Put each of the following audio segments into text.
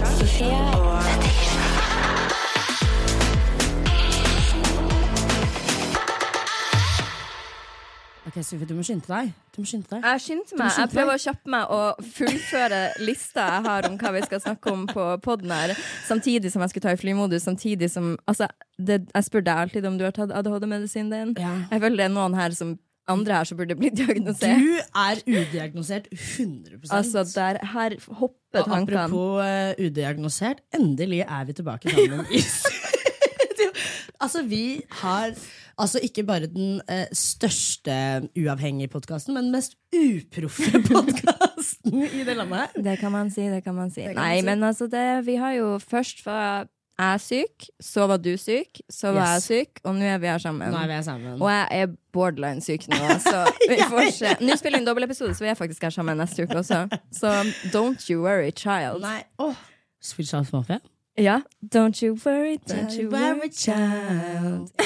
Og Ok, Sofie, du må skynde deg. Du må skynde deg. Jeg skyndte meg. Jeg prøver å kjappe meg og fullføre lista jeg har om hva vi skal snakke om på poden her, samtidig som jeg skulle ta i flymodus. Samtidig som Altså, det, jeg spør deg alltid om du har tatt ADHD-medisinen din. Ja. Jeg føler det er noen her som andre her som burde bli diagnosert. Du er udiagnosert 100 Altså, der, her hopper Og tankene. apropos uh, udiagnosert, endelig er vi tilbake sammen. Altså, vi har altså ikke bare den eh, største uavhengige podkasten, men den mest uproffe podkasten i det landet her. Det kan man si, det kan man si. kan Nei, man si. men altså, det, vi har jo først var jeg syk, så var du syk, så var Yes. jeg syk, og nå er vi her sammen. Nå er vi her sammen. Og jeg er borderline syk nå, så vi får se. Nå spiller vi en dobbeltepisode, så vi er faktisk her sammen neste uke også. Så don't you worry, child. Nei, åh Switch House Mafia? Ja. Don't you worry, don't you worry, child.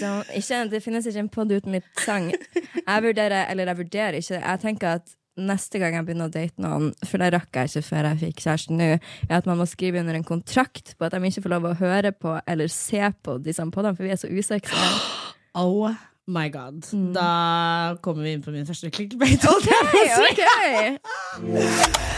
Don't, ikke, det finnes ikke en podd uten litt sang. Jeg vurderer, eller jeg vurderer ikke, jeg tenker at neste gang jeg begynner å date noen, for det rakk jeg ikke før jeg fikk kjæresten nå, er at man må skrive under en kontrakt på at de ikke får lov å høre på eller se på disse podene, for vi er så usexy. Oh my god. Mm. Da kommer vi inn på min første clickbait. Okay, jeg på å si. Ok!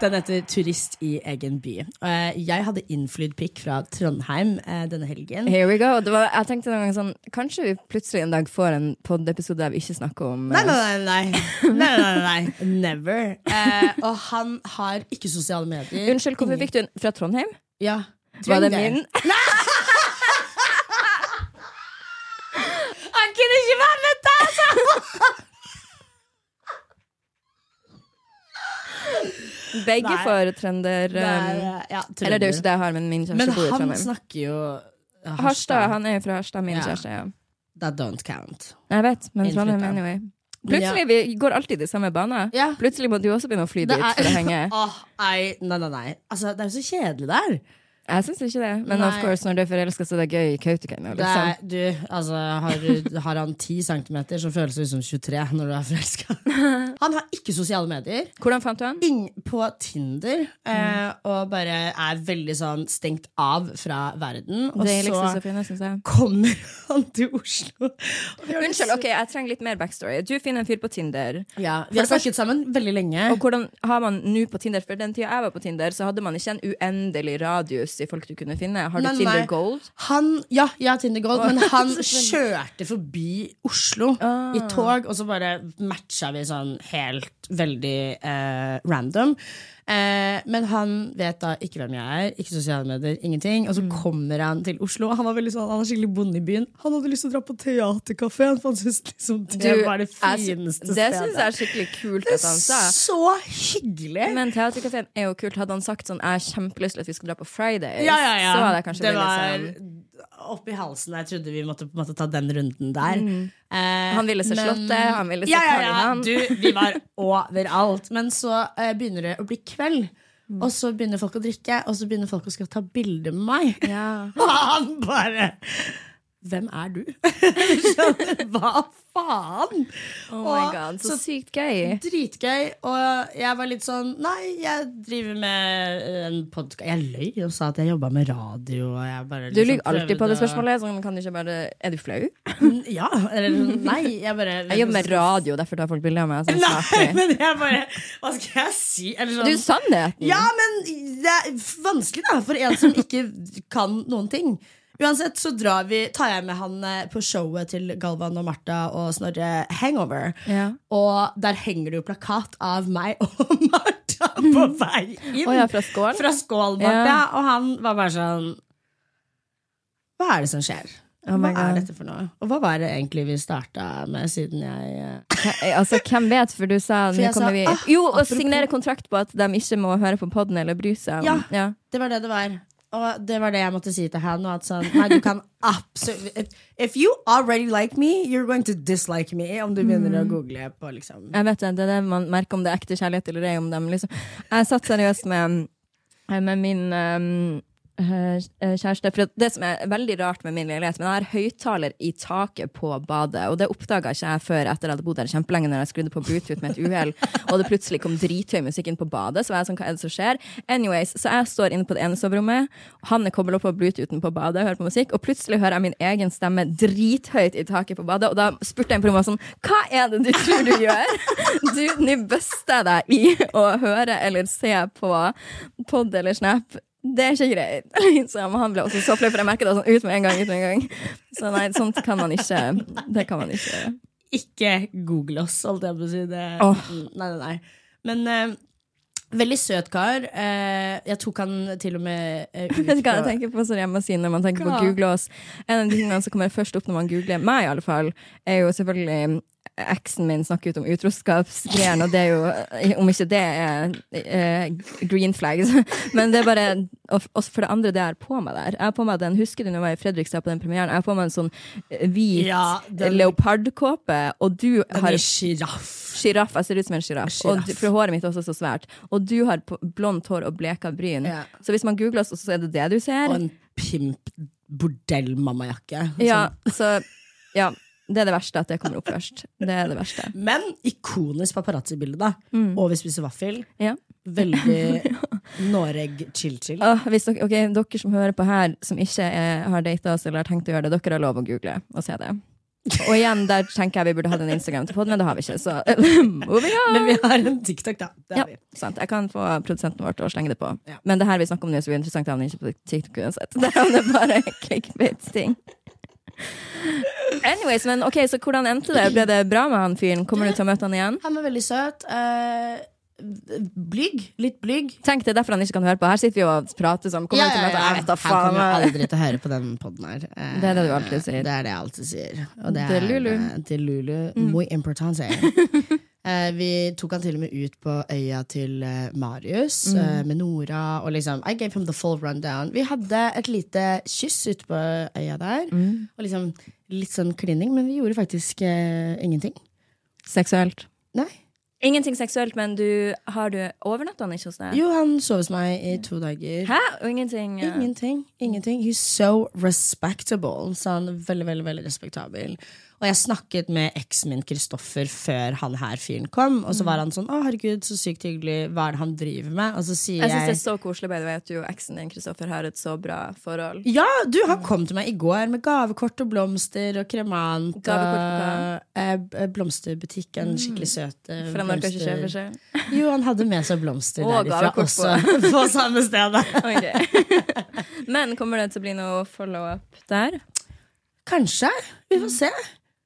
Den heter 'Turist i egen by'. Eh, Jeg hadde innflydd pikk fra Trondheim eh, denne helgen. Here we go. Det var, jeg tenkte noen gang sånn Kanskje vi plutselig en dag får en poddepisode der vi ikke snakker om Nei, eh, nei, nei. nei. nei, nei, nei. Never. Eh, og han har ikke sosiale medier. Unnskyld, hvorfor fikk du en fra Trondheim? Ja. Var det min? Nei! Han kunne ikke være med deg, Begge Nei. får trønder... Er, Um, ja, eller det er jo ikke det jeg har, men min kjæreste bor i Trondheim. Men han snakker jo Harstad. Harstad, han er jo fra Harstad, min Ja. kjæreste. ja That don't count. Jeg vet, men Trondheim anyway. Plutselig, vi går alltid i samme bane. Ja. Plutselig må du også begynne å fly Det dit er- for å henge. Oh, ei, nei, nei, nei. Altså, det er jo så kjedelig der. Jeg syns ikke det. Men of course, når du er forelska, så er det gøy i Kautokeino. Det Liksom. er, du, altså, har, har han 10 centimeter, så føles det ut som 23 når du er forelska. Han har ikke sosiale medier. Hvordan fant du han? Inn på Tinder. Eh, og bare er veldig sånn stengt av fra verden. Og liksom så syns jeg. kommer han til Oslo. Unnskyld, ok, jeg trenger litt mer backstory. Du finner en fyr på Tinder. Ja, vi har snakket sammen veldig lenge. Og hvordan har man nå på Tinder? For den tida jeg var på Tinder, så hadde man ikke en uendelig radius i folk du kunne finne. Har du Tinder nei. Gold? Han, ja, jeg har Tinder Gold, men han kjørte forbi Oslo Ah. i tog, og så bare matcha vi sånn helt veldig eh, random. Eh, men han vet da ikke hvem jeg er, ikke sosiale medier, ingenting. Og så Mm. kommer han til Oslo. Han var veldig sånn, han er skikkelig bonde i byen. Han hadde lyst til å dra på teaterkafeen, for han syntes liksom det Du, var det fineste stedet. Det syns jeg er skikkelig kult at han sa. Så hyggelig! Men Teaterkafeen er jo kult. Hadde han sagt sånn 'jeg har kjempelyst til at vi skal dra på Fridays', Ja, ja, ja. så hadde jeg kanskje det blitt var sånn oppi halsen. Jeg trodde vi måtte på en måte ta den runden der. Eh, Han ville se Slottet, han ville se ja, ja, ja. Du, vi var overalt. Men så eh, begynner det å bli kveld. Mm. Og så begynner folk å drikke, og så begynner folk å skal ta bilde med meg. Ja. Og han bare Hvem er du? Hva faen? Oh my Og god, så så- sykt gøy. Dritgøy. Og jeg var litt sånn Nei, jeg driver med en podkast Jeg løy og sa at jeg jobba med radio. Bare Du liksom lyver alltid på det spørsmålet. Sånn, kan du ikke bare Er du flau? Ja, eller nei. Jeg bare Jeg jobber med radio, derfor tar folk bilder av meg. Sånn, Nei, men jeg bare Hva skal jeg si? Eller sånn Du, sannheten! Ja, men det er vanskelig da For en som ikke kan noen ting Uansett så drar vi Tar jeg med han eh, på showet til Galvan og Martha Og Snorre Hangover Ja. Og der henger det jo plakat av meg og Martha På vei inn Oh, ja, fra skål? Fra skål, Martha Ja. Og han var bare sånn Hva er det som skjer? Oh hva er dette for noe? Og hva var det egentlig vi startet med Siden jeg eh, Altså, hvem vet, for du sa, For sa, vi ah, Jo, å signere kontrakt på at de ikke må høre på podden eller bry seg Ja, Ja. Det var det det var. Og det var det jeg måtte si til han. At sånn, nei, du kan absolutt if, you already like me, you're going to dislike me. Om du begynner Mm. å google på liksom Jeg vet det, det er det man merker om det er ekte kjærlighet eller ei. Om dem, liksom. Jeg satt seriøst med, med min um, eh, kjæreste. For det som er veldig rart med min leilighet, men jeg har høyttaler i taket på badet, og det oppdaga ikke jeg før etter jeg hadde bodd der kjempelenge, når jeg skrudde på Bluetooth med et uhell, og det plutselig kom drithøy musikk inn på badet. Så var jeg sånn, hva er det som skjer? Anyways, så jeg står inne på det ene soverommet, han er kobla på Bluetoothen på badet, hører på musikk, og plutselig hører jeg min egen stemme drithøyt i taket på badet, og da spurte jeg en rommet sånn, hva er det du tror du gjør? Du, jeg deg i å høre eller se på pod eller snap. Det er ikke greit. Liksom. Han ble også så flau, for jeg merket det sånn ut med en gang. ut med en gang Så nei, sånt kan man ikke. Det kan man ikke. Ikke google oss, holdt jeg på å si. Det, Oh. Nei, nei, nei. Men uh, veldig søt kar. Uh, jeg tok han til og med uh, ut Vet du hva jeg tenker på sorry, jeg må si når man tenker Hva? på Google oss? En av de tingene som kommer først opp når man googler meg, i alle fall, er jo selvfølgelig Eksen min snakker ut om utroskapsgreier, og det er jo Om ikke det er eh, green flags. Men det er bare Og for det andre, det jeg har på meg der. Jeg har på meg den, Husker du når jeg var i Fredrikstad på den premieren? Jeg har på meg en sånn eh, hvit Ja, den- leopardkåpe, og du har sjiraff. Sjiraff. Jeg ser ut som en sjiraff. For håret mitt er også så svært. Og du har blondt hår og bleka bryn. Ja. Så hvis man googler oss, så er det det du ser. Og en pimp bordellmammajakke. Ja, så ja. Det er det verste, at det kommer opp først. Det er det verste. Men ikonisk paparazzi-bilde, da. Mm. Og vi spiser vaffel. Ja. Veldig Noreg chill-chill. Åh, okay, dere, som hører på her, som ikke er, har data oss eller har tenkt å gjøre det, dere har lov å google og se det. Og igjen, der tenker jeg vi burde hatt en Instagram til podden, men det har vi ikke. Så moving on! Men vi har en TikTok, da. Det Ja, har vi. sant. Jeg kan få produsenten vår til å slenge det på. Ja. Men det her vi snakker om nå, er så interessant å han ikke på TikTok uansett. Det er bare clickbait-ting. Anyways, men ok, så hvordan endte det? Ble det bra med han fyren? Kommer du til å møte han igjen? Han var veldig søt. Uh, blyg. Litt blyg. Tenk det er derfor han ikke kan høre på. Her sitter vi og prater sånn. Kommer du til å møte Jeg vet da Han kommer faen. aldri til å høre på den poden her. Uh, Det er det du alltid sier. Det er det jeg alltid sier. Og det er er Lulu. Mm. eh, til Lulu. Muy importante. Uh, vi tok han til og med ut på øya til uh, Marius Mm. uh, med Nora. Og liksom, I gave him the full rundown. Vi hadde et lite kyss ute på øya der. Mm. Og liksom litt sånn klining, men vi gjorde faktisk eh, ingenting. Seksuelt. Nei. Ingenting seksuelt, men du har du overnatta han ikke hos deg? Jo, han sov hos meg i to dager. Hæ? Og ingenting? Ja. Ingenting. ingenting He's so respectable. Så han er veldig, veldig, veldig respektabel. Og jeg snakket med eksen min Kristoffer før han her fyren kom, og så var han sånn 'Å, herregud, så sykt hyggelig. Hva er det han driver med?' Og så sier Jeg syns det er så koselig by the way, at du og eksen din Kristoffer har et så bra forhold. ja, du, han kom til meg i går med gavekort og blomster og kremant. Gavekort og eh, blomsterbutikk. En skikkelig søt eh, For han orker ikke kjøpe seg. Jo, han hadde med seg blomster Og derifra også, på samme sted. okay. Men kommer det til å bli noe follow-up der? Kanskje. Vi får se.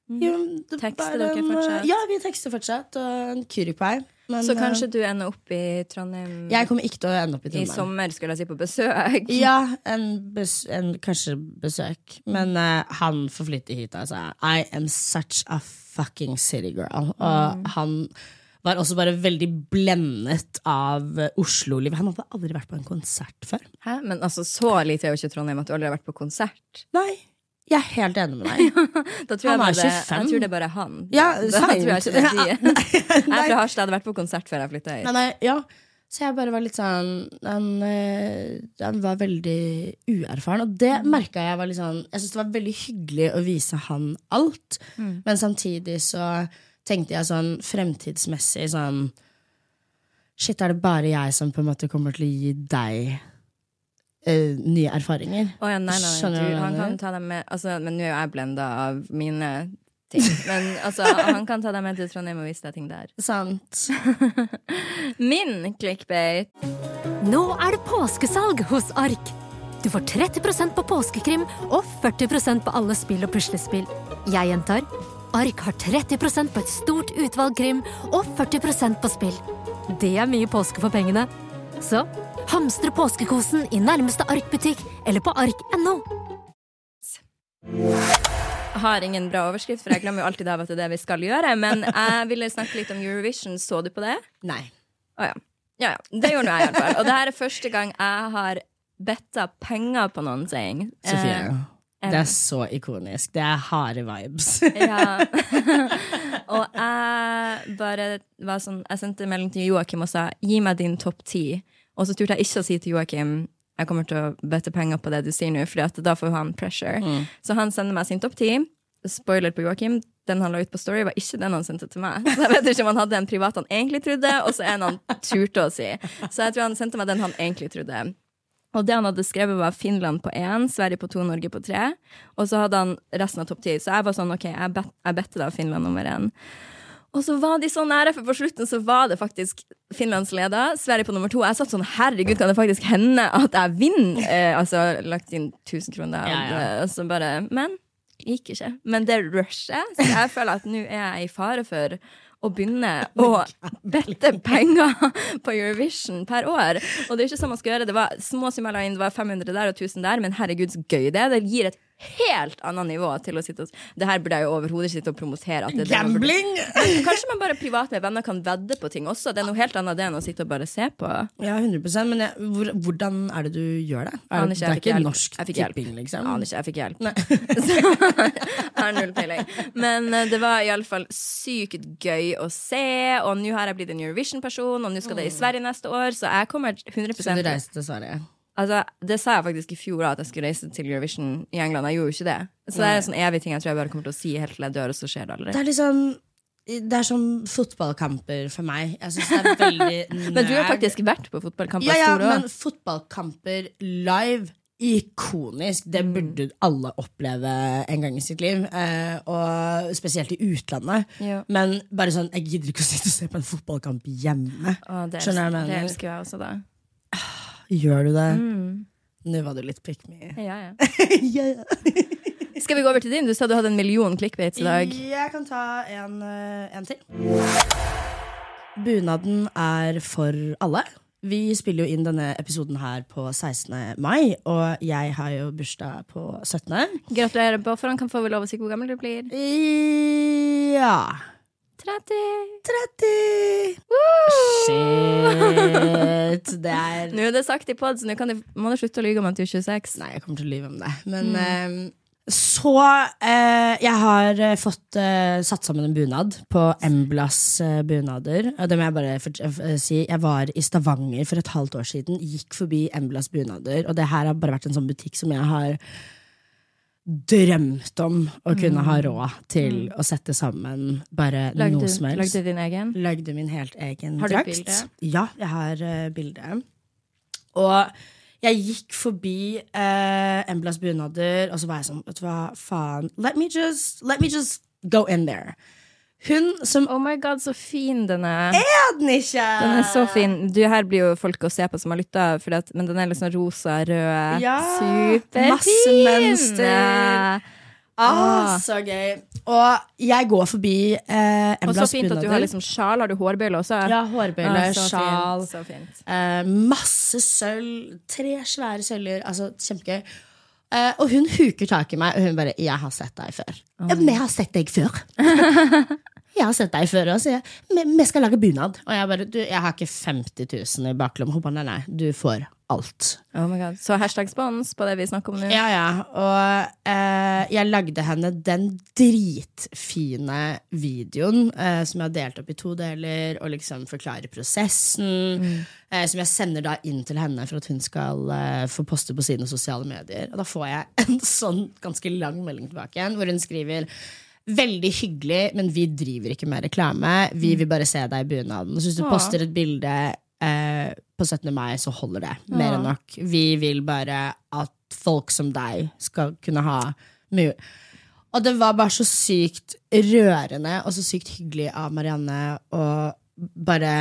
Det Tekster dere fortsatt? Ja, vi tekster fortsatt. Og en currypie. Men Så eh, kanskje du ender opp i Trondheim jeg kommer ikke til å ende opp i Trondheim. i sommer, skulle jeg si, på besøk? Ja, en, bes en kanskje besøk. Men uh, han får flytte hit. Altså. I am such a fucking city girl. Og Mm. han var også bare veldig blendet av eh, Oslo-livet. Han hadde aldri vært på en konsert før. Hæ? Men altså, så lite er jo ikke Trondheim at du aldri har vært på konsert. Nei, jeg er helt enig med deg. Da tror Han er bare, 25. jeg tror det er bare han. Ja, da sant. tror jeg ikke det er de. Jeg er fra Harstad, hadde vært på konsert før jeg flytta hit. Nei, nei, ja. Så jeg bare var litt sånn Han, den var veldig uerfaren. Og det merka jeg var litt sånn Jeg syntes det var veldig hyggelig å vise han alt. Men samtidig så tenkte jeg sånn fremtidsmessig sånn Shit, er det bare jeg som på en måte kommer til å gi deg eh, nye erfaringer? Oh, ja, nei, nei, nei. Skjønner du han kan ta dem med altså, Men nå er jeg blenda av mine ting. Men altså, han kan ta deg med til Trondheim og vise deg ting der. Sant? Min clickbait. Nå er det påskesalg hos Ark. Du får 30% på påskekrim og 40% på alle spill og puslespill. Jeg gjentar Ark har 30% på et stort utvalg krim og 40% på spill. Det er mye påske for pengene. Så hamstre påskekosen i nærmeste Ark-butikk eller på ark.no. Jeg har ingen bra overskrift, for jeg glemmer jo alltid av at det er det vi skal gjøre. Men jeg ville snakke litt om Eurovision. Så du på det? Nei. Å ja. ja. ja. Det gjorde nå jeg, i hvert fall. Og det her er første gang jeg har betta penger på noen ting. Sofie. Eh, det er så ikonisk. Det er harde vibes. Ja. og jeg bare var sånn Jeg sendte melding til Joakim og sa 'gi meg din topp ti'. Og så turte jeg ikke å si til Joakim jeg kommer til å bøtte penger på det du sier nå, for da får han pressure. Så han sender meg sin topp ti. Spoiler på Joakim. Den han la ut på Story, var ikke den han sendte til meg. Så jeg vet ikke om han hadde en privat han egentlig trodde, og så en han turte å si. Så jeg tror han sendte meg den han egentlig trodde. Og det han hadde skrevet, var Finland på én, Sverige på to, Norge på tre. Og så hadde han resten av topp ti. Så jeg var sånn, ok, jeg, bet, jeg bedte da Finland nummer én. Og så var de så nære, for på slutten så var det faktisk Finlands leder, Sverige på nummer to. Jeg satt sånn, herregud, kan det faktisk hende at jeg vinner? Eh, altså, lagt inn 1000 kroner. Ja, ja. Og så bare, men gikk ikke. Men det rushet, så jeg føler at nå er jeg i fare for å begynne å bette penger på Eurovision per år. Og det er ikke sånn man skal gjøre. Det var små summer inn, det var 500 der og 1000 der, men herregud, så gøy det er. Det gir et helt annet nivå til å sitte og Det her burde jeg jo overhodet ikke sitte og promotere. Er Gambling! Kanskje man bare privat med venner kan vedde på ting også. Det er noe helt annet det enn å sitte og bare se på. Ja, 100 Men jeg, hvor, hvordan er det du gjør det? Er, Aner det er ikke norsk tipping, liksom? Aner ikke, jeg fikk hjelp. Så har null peiling. Men eh, det var iallfall sykt gøy å se, og nå har jeg blitt en Eurovision-person, og nå skal det i Sverige neste år, så jeg kommer 100 Skal du reise til Sverige? Altså, Det sa jeg faktisk i fjor, at jeg skulle reise til Eurovision i England. Jeg gjorde jo ikke det. Så det er en sånn evig ting jeg tror jeg bare kommer til å si helt til jeg dør, og så skjer det aldri. Det er liksom det er som fotballkamper for meg. Jeg synes det er veldig Men du har faktisk vært på fotballkamper ja, ja, men fotballkamper live Ikonisk. Det Mm. burde alle oppleve en gang i sitt liv. Eh, og spesielt i utlandet. Ja. Men bare sånn, jeg gidder ikke å sitte og se på en fotballkamp hjemme. Å, det, Skjønner jeg elsker, det elsker jeg også, da. Gjør du det? Mm. Nå var du litt pick me. Ja, ja. ja, ja. Skal vi gå over til din? Du sa du hadde en million clickbaits i dag. Jeg kan ta en, eh, en til. Bunaden er for alle. Vi spiller jo inn denne episoden her på 16. mai, og jeg har jo bursdag på 17. Gratulerer på forhånd. Kan få lov å si hvor gammel du blir. Ja 30. 30! Shit. Det er Nå er det sagt i pod, så nå kan du, må du slutte å lyve om at du er 26. Nei, jeg kommer til å lyve om det. Men eh, så eh, Jeg har eh, fått eh, satt sammen en bunad på Emblas eh, bunader. Det må jeg bare for, eh, si. Jeg var i Stavanger for et halvt år siden. Gikk forbi Emblas bunader. Og det her har bare vært en sånn butikk som jeg har drømt om å kunne ha råd til å sette sammen bare Lagde, noe som helst. lagde din egen? Lagde min helt egen Har du drakt. bilde? Ja, jeg har uh, bilde. Og jeg gikk forbi uh, Emblas bunader, og så var jeg sånn, vet du hva, faen, let me just, let me just go in there. Hun som Oh my god, så fin den er. er den ikke! Den er så fin. Du, her blir jo folk å se på som har lytta, men den er litt sånn rosa, rød. Ja, Superfin! masse mønster. Ah, så gøy. Og jeg går forbi uh, Og så fint at du har liksom sjal. Har du hårbøyle også? ja, hårbøyle, Ah, sjal. Fint, så fint. Eh, masse sølv. Tre svære søljer. Altså, kjempegøy. Eh, og hun huker tak i meg, og hun bare 'Jeg har sett deg før'. Ja, men jeg har sett deg før. jeg har sett deg før, og sier jeg, "Vi- 'Vi skal lage bunad'. Og jeg bare du, 'Jeg har ikke 50 000 i baklomma'. Hun bare 'Nei, nei, du får alt'. Oh my god. Så hashtag spons på det vi snakker om nå. Ja, ja. Og eh, jeg lagde henne den dritfine videoen eh, som jeg har delt opp i to deler, og liksom forklarer prosessen. Eh, som jeg sender da inn til henne for at hun skal eh, få poste på sine sosiale medier. Og da får jeg en sånn ganske lang melding tilbake igjen, hvor hun skriver Veldig hyggelig, men vi driver ikke med reklame. Vi vil bare se deg i bunaden. Så hvis du Åh. poster et bilde eh, på 17. mai, så holder det. Mer enn nok. Vi vil bare at folk som deg skal kunne ha mye. Og det var bare så sykt rørende og så sykt hyggelig av Marianne å bare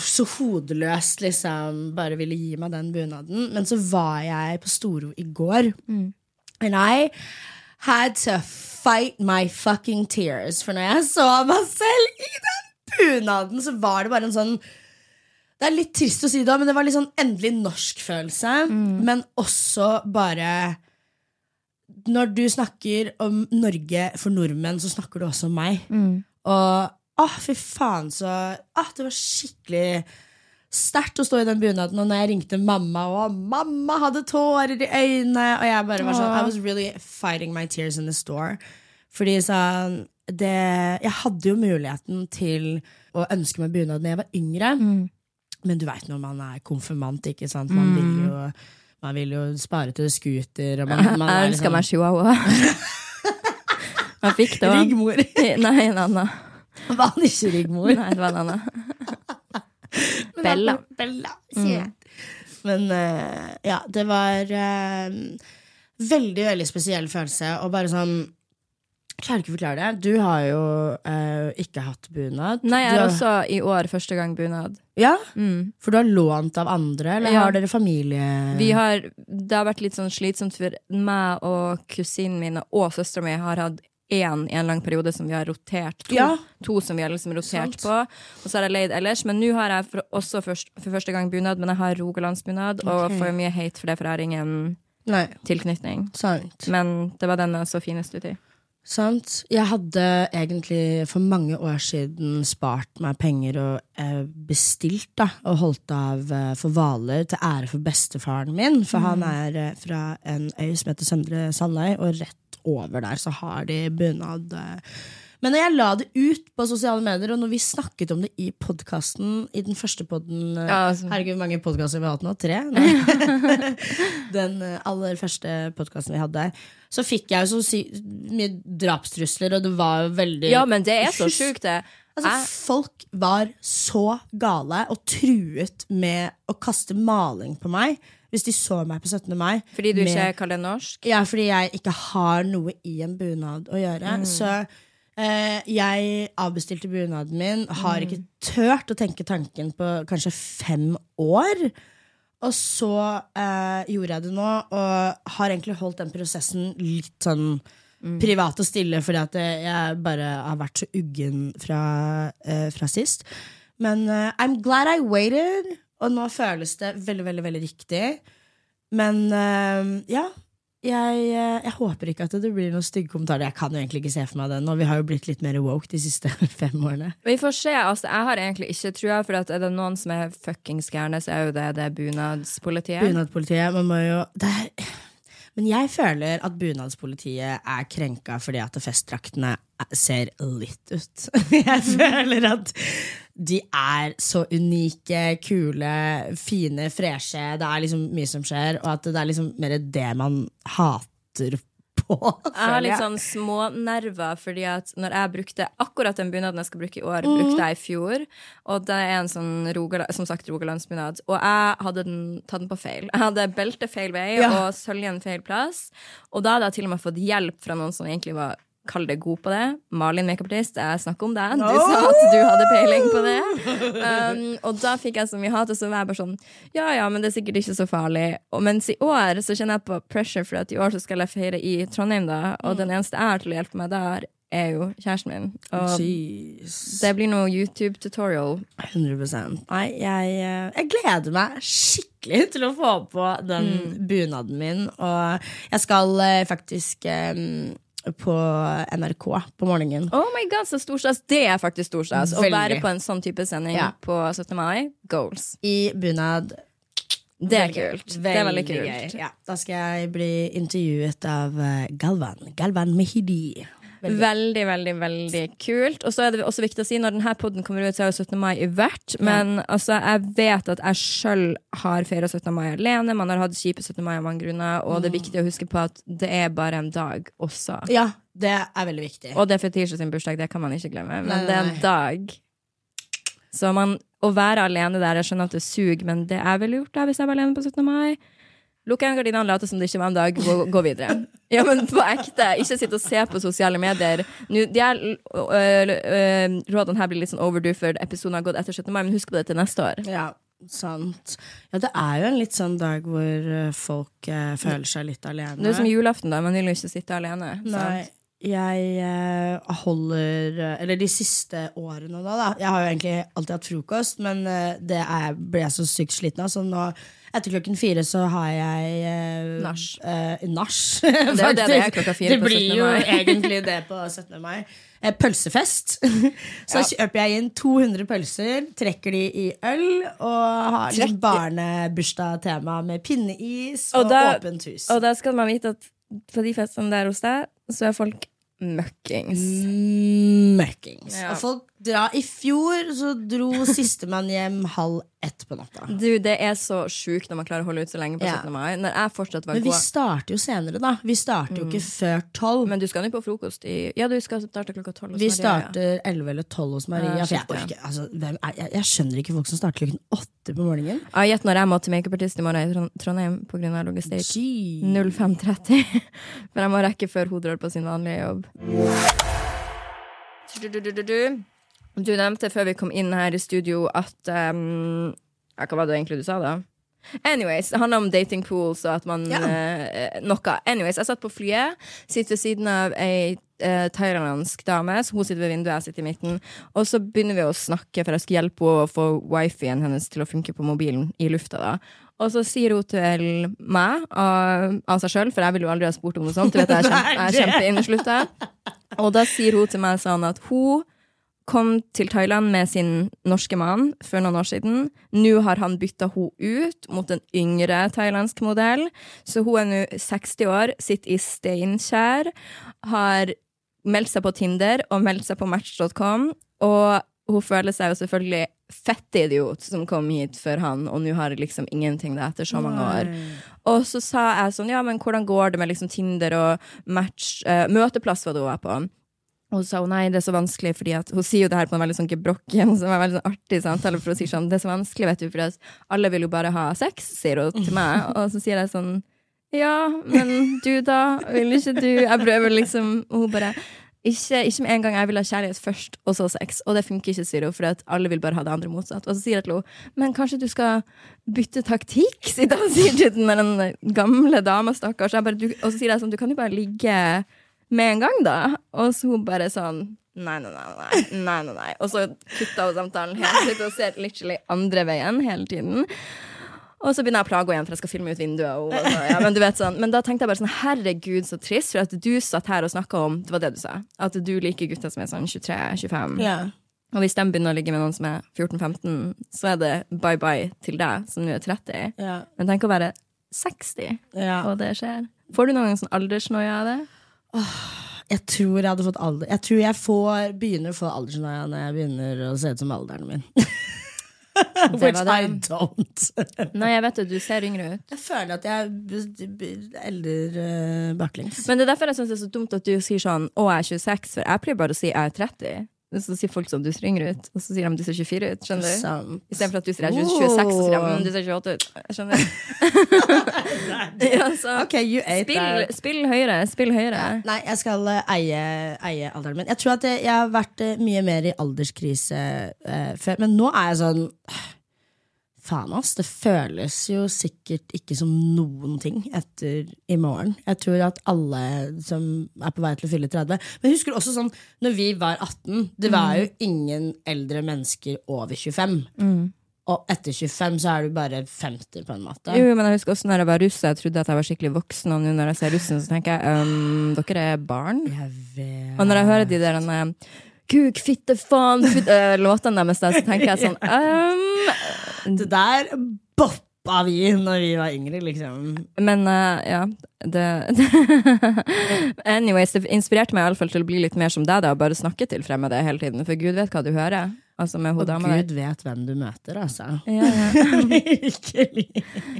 så hodeløst liksom bare ville gi meg den bunaden. Men så var jeg på Storo i går, and I had to fight my fucking tears. For når jeg så meg selv i den bunaden, så var det bare en sånn det er litt trist å si det, men det var litt sånn endelig norsk-følelse. Men også bare Når du snakker om Norge for nordmenn, så snakker du også om meg. Og åh, fy faen, så ah, Det var skikkelig sterkt å stå i den bunaden. Og når jeg ringte mamma, og mamma hadde tårer i øynene, og jeg bare var sånn I was really fighting my tears in the store. Fordi sånn det, Jeg hadde jo muligheten til å ønske meg bunad da jeg var yngre. Men du veit når man er konfirmant, ikke sant. Man, vil, jo, man vil jo spare til scooter. Og man, man er Jeg ønska meg chihuahua. Man fikk det òg. Rigmor. Nei, en annen. Var han ikke Rigmor? Nei, det var en annen. Bella. Bella, sier jeg. Men eh, ja, det var uh, veldig, veldig spesiell følelse. Og bare sånn klarer ikke å forklare det. Du har jo eh, ikke hatt bunad. Nei, jeg har også i år første gang bunad. Ja, Mm. For du har lånt av andre, eller Ja. har dere familie Vi har, det har vært litt sånn slitsomt for meg og kusinen min og søstera mi har hatt én i en lang periode som vi har rotert. To, Ja. to som vi har liksom rotert Sant. på. Og så har jeg leid ellers. Men nå har jeg for, også først, for første gang bunad, men jeg har rogalandsbunad. Og får mye hate for det, for jeg har ingen Nei, tilknytning. sant. Men det var den jeg så finest ut i. Sant. Jeg hadde egentlig for mange år siden spart meg penger og eh, bestilt da, og holdt av eh, for Hvaler til ære for bestefaren min. For han er eh, fra en øy som heter Søndre Sandøy, og rett over der så har de bunad. Eh. Men når jeg la det ut på sosiale medier, og når vi snakket om det i podkasten i den første podden eh, Ja, altså. Herregud, mange podkaster vi har hatt nå? Tre? Den eh, aller første podkasten vi hadde, så fikk jeg jo så sy mye drapstrusler, og det var jo veldig Ja, men det er så sjukt, det. Altså, Jeg- folk var så gale og truet med å kaste maling på meg hvis de så meg på 17. mai. Fordi du med- ikke det norsk. Ja, fordi jeg ikke har noe i en bunad å gjøre. Mm. Så jeg avbestilte bunaden min, har Mm. ikke tørt å tenke tanken på kanskje fem år. Og så eh, gjorde jeg det nå, og har egentlig holdt den prosessen litt sånn Mm. privat og stille, fordi at eh, jeg bare har vært så uggen fra, eh, fra sist. Men eh, I'm glad I waited, og nå føles det veldig, veldig, veldig riktig. Men eh, ja. Jeg, eh, jeg håper ikke at det blir noen stygge kommentarer. Jeg kan jo egentlig ikke se for meg det nå. Vi har jo blitt litt mer woke de siste fem årene. Vi får se. altså Jeg har egentlig ikke trua, for at er det noen som er fuckings gærne, så er jo det det bunadspolitiet. Bunadspolitiet, man må jo er, Men jeg føler at bunadspolitiet er krenka fordi at festdraktene ser litt ut. Jeg føler at de er så unike, kule, fine, freshe. Det er liksom mye som skjer, og at det er liksom mer det man hater på. Jeg har litt sånn smånerver, fordi at når jeg brukte akkurat den bunaden jeg skal bruke i år, Mhm. brukte jeg i fjor. Og det er en sånn Rogaland, som sagt rogalandsbunad. Og jeg hadde den, tatt den på feil. Jeg hadde beltet feil vei Ja. og søljen feil plass. Og da hadde jeg til og med fått hjelp fra noen som egentlig var Kall det god på det. Malin makeupartist, jeg snakker om deg. Du sa at du hadde peiling på det. Um, og da fikk jeg så mye hat, og så var jeg bare sånn Ja ja, men det er sikkert ikke så farlig. Og mens i år så kjenner jeg på pressure, for at i år så skal jeg feire i Trondheim, da. Og den eneste jeg har til å hjelpe meg der, er jo kjæresten min. Og Jeez. det blir noe YouTube-tutorial. 100 Nei, jeg, eh, jeg gleder meg skikkelig til å få på den Mm. bunaden min. Og jeg skal eh, faktisk eh, på NRK på morgenen. Oh my god, så storstas! Det er faktisk storstas. Å være på en sånn type sending Ja. på 17. mai, goals. I bunad. Det er kult. Det er veldig kult. gøy. Ja, da skal jeg bli intervjuet av eh, Galvan. Galvan Mehidi. Veldig. Veldig, veldig veldig kult. Og så er det også viktig å si, når denne podden kommer ut, så er jo 17. mai i hvert. Men altså, jeg vet at jeg sjøl har feira 17. mai alene. Man har hatt kjipe 17. mai av mange grunner. Og det er viktig å huske på at det er bare en dag også. Ja, det er veldig viktig. Og det er Fetisha sin bursdag, det kan man ikke glemme. Men Nei, det er en dag. Så man, å være alene der, jeg skjønner at det suger, men det jeg ville gjort da hvis jeg var alene på 17. mai Lukk igjen gardinene, late som det ikke var en dag, gå, gå videre. Ja, men på ekte. Ikke sitte og se på sosiale medier. Nå, de her øh, øh, rådene her blir litt sånn overdue for episoden har gått etter 17. mai, men husk på det til neste år. Ja, sant. Ja, det er jo en litt sånn dag hvor eh, folk eh, føler seg litt alene. Det er som julaften, da. Man vil jo ikke sitte alene. Nei, sant? Jeg eh, holder eh, Eller de siste årene da, da. Jeg har jo egentlig alltid hatt frokost, men eh, det er, ble jeg så sykt sliten av. Så nå, etter klokken fire, så har jeg Nach. eh, nach, er jo det det er klokka fire Det på blir jo egentlig det på 17. mai. Eh, pølsefest. så kjøper jeg inn 200 pølser, trekker de i øl, og har Trekker- barnebursdag-tema med pinneis og, Og da- åpent hus. Og da skal man vite at på de festene der hos deg, så er folk møkkings. Møkkings. Ja. Og folk dra I fjor så dro sistemann hjem halv ett på natta. Du, Det er så sjukt når man klarer å holde ut så lenge på Ja. 17. mai. Når jeg fortsatt var Men vi gå starter jo senere, da. Vi starter jo ikke før tolv. Men du skal jo på frokost i Ja, du skal starte klokka tolv. hos Vi Maria, Vi starter elleve eller tolv hos Maria. Ja, jeg, orker, altså, hvem er, jeg, jeg skjønner ikke folk som starter klokken åtte på morgenen. Ja, Gjett når jeg må til makeupartist i morgen i Trond- Trondheim pga. logistikk. 05.30. For jeg må rekke før hun drar på sin vanlige jobb. Du, du, du, du, du. Du nevnte før vi kom inn her i studio at um, ja, Hva var det egentlig du sa, da? Anyways, Det handler om dating pools og at man Ja. uh, Noe. Anyways, Jeg satt på flyet, sitter ved siden av ei uh, thailandsk dame. Så hun sitter ved vinduet, jeg sitter i midten. Og så begynner vi å snakke, for jeg skal hjelpe henne å få wifien hennes til å funke på mobilen i lufta. da og så sier hun til meg av, av seg sjøl, for jeg ville jo aldri ha spurt om noe sånt. Du vet, jeg er kjempe, jeg er kjempeinneslutta. Og da sier hun til meg sånn at hun kom til Thailand med sin norske mann for noen år siden. Nå har han bytta hun ut mot en yngre thailandsk modell. Så hun er nå 60 år, sitter i Steinkjer, har meldt seg på Tinder og meldt seg på Match.com. Og hun føler seg jo selvfølgelig fette idiot som kom hit før han, og nå har liksom ingenting det etter så mange år. Og så sa jeg sånn, ja, men hvordan går det med liksom Tinder og Match? uh, møteplass var det var på. Og så sa hun nei, det er så vanskelig, fordi at hun sier jo det her på en veldig sånn gebrokken, er en veldig sånn artig samtale, for hun sier sånn, det er så vanskelig, vet du, for alle vil jo bare ha sex, sier hun til meg. Og så sier jeg sånn, ja, men du da, vil ikke du? Jeg prøver liksom, og hun bare, ikke, ikke med en gang jeg vil ha kjærlighet først, og så sex. Og det funker ikke, sier hun, for alle vil bare ha det andre motsatt. Og så sier jeg til henne, men kanskje du skal bytte taktikk, sier sier til den, gamle dama, stakkars. Og så sier jeg sånn, du kan jo bare ligge med en gang, da. Og så hun bare sånn Nei, nei, nei. nei, nei, nei. Og så kutta hun samtalen helt ut og ser literally andre veien hele tiden. Og så begynner jeg å plage henne igjen, for jeg skal filme ut vinduet. Og, og, så, ja, men, du vet sånn. men da tenkte jeg bare sånn, herregud, så trist. For at du satt her og snakka om Det var det du sa. At du liker gutter som er sånn 23-25. Ja. Og hvis de begynner å ligge med noen som er 14-15, så er det bye bye til deg, som nå er 30. Ja. Men tenk å være 60, Ja. og det skjer. Får du noen gang sånn aldersnoia av det? Jeg tror jeg hadde fått alder Jeg tror jeg får, begynner å få aldersnoia når jeg begynner å se ut som alderen min. Which det. I don't. Nei, jeg vet det, du ser yngre ut. Jeg føler at jeg elder uh, baklengs. Men det er derfor jeg syns det er så dumt at du sier sånn 'Å, jeg er 26', for jeg pleier bare å si 'jeg er 30'. Så sier folk sånn 'du ser yngre ut', og så sier de 'du ser 24 ut'. Skjønner du? Istedenfor at du sier er 26', så sier de 'du ser 28 ut'. Skjønner du? ja, så okay, you ate spill, that. spill høyere. Spill høyere. Nei, jeg skal uh, eie, eie alderen min. Jeg tror at jeg, jeg har vært uh, mye mer i alderskrise uh, før, men nå er jeg sånn Faen, ass. Det føles jo sikkert ikke som noen ting etter i morgen. Jeg tror at alle som er på vei til å fylle 30 Men husker du også sånn når vi var 18, det var jo ingen eldre mennesker over 25. Og etter 25 så er du bare 50, på en måte. Jo, men jeg husker også når jeg var russ, jeg trodde at jeg var skikkelig voksen, og nå når jeg ser russen, så tenker jeg um, dere er barn. Jeg vet. Og når jeg hører de der denne, Kuk, fitte, faen, øh, låtene deres, der, så tenker jeg sånn um, Det der boppa vi når vi var yngre, liksom. Men uh, ja det, Anyways, det inspirerte meg i alle fall til å bli litt mer som deg, da, og bare snakke til fremmede hele tiden. For Gud vet hva du hører. Altså med hun dama der. Gud vet hvem du møter, altså. Ja, ja. Virkelig.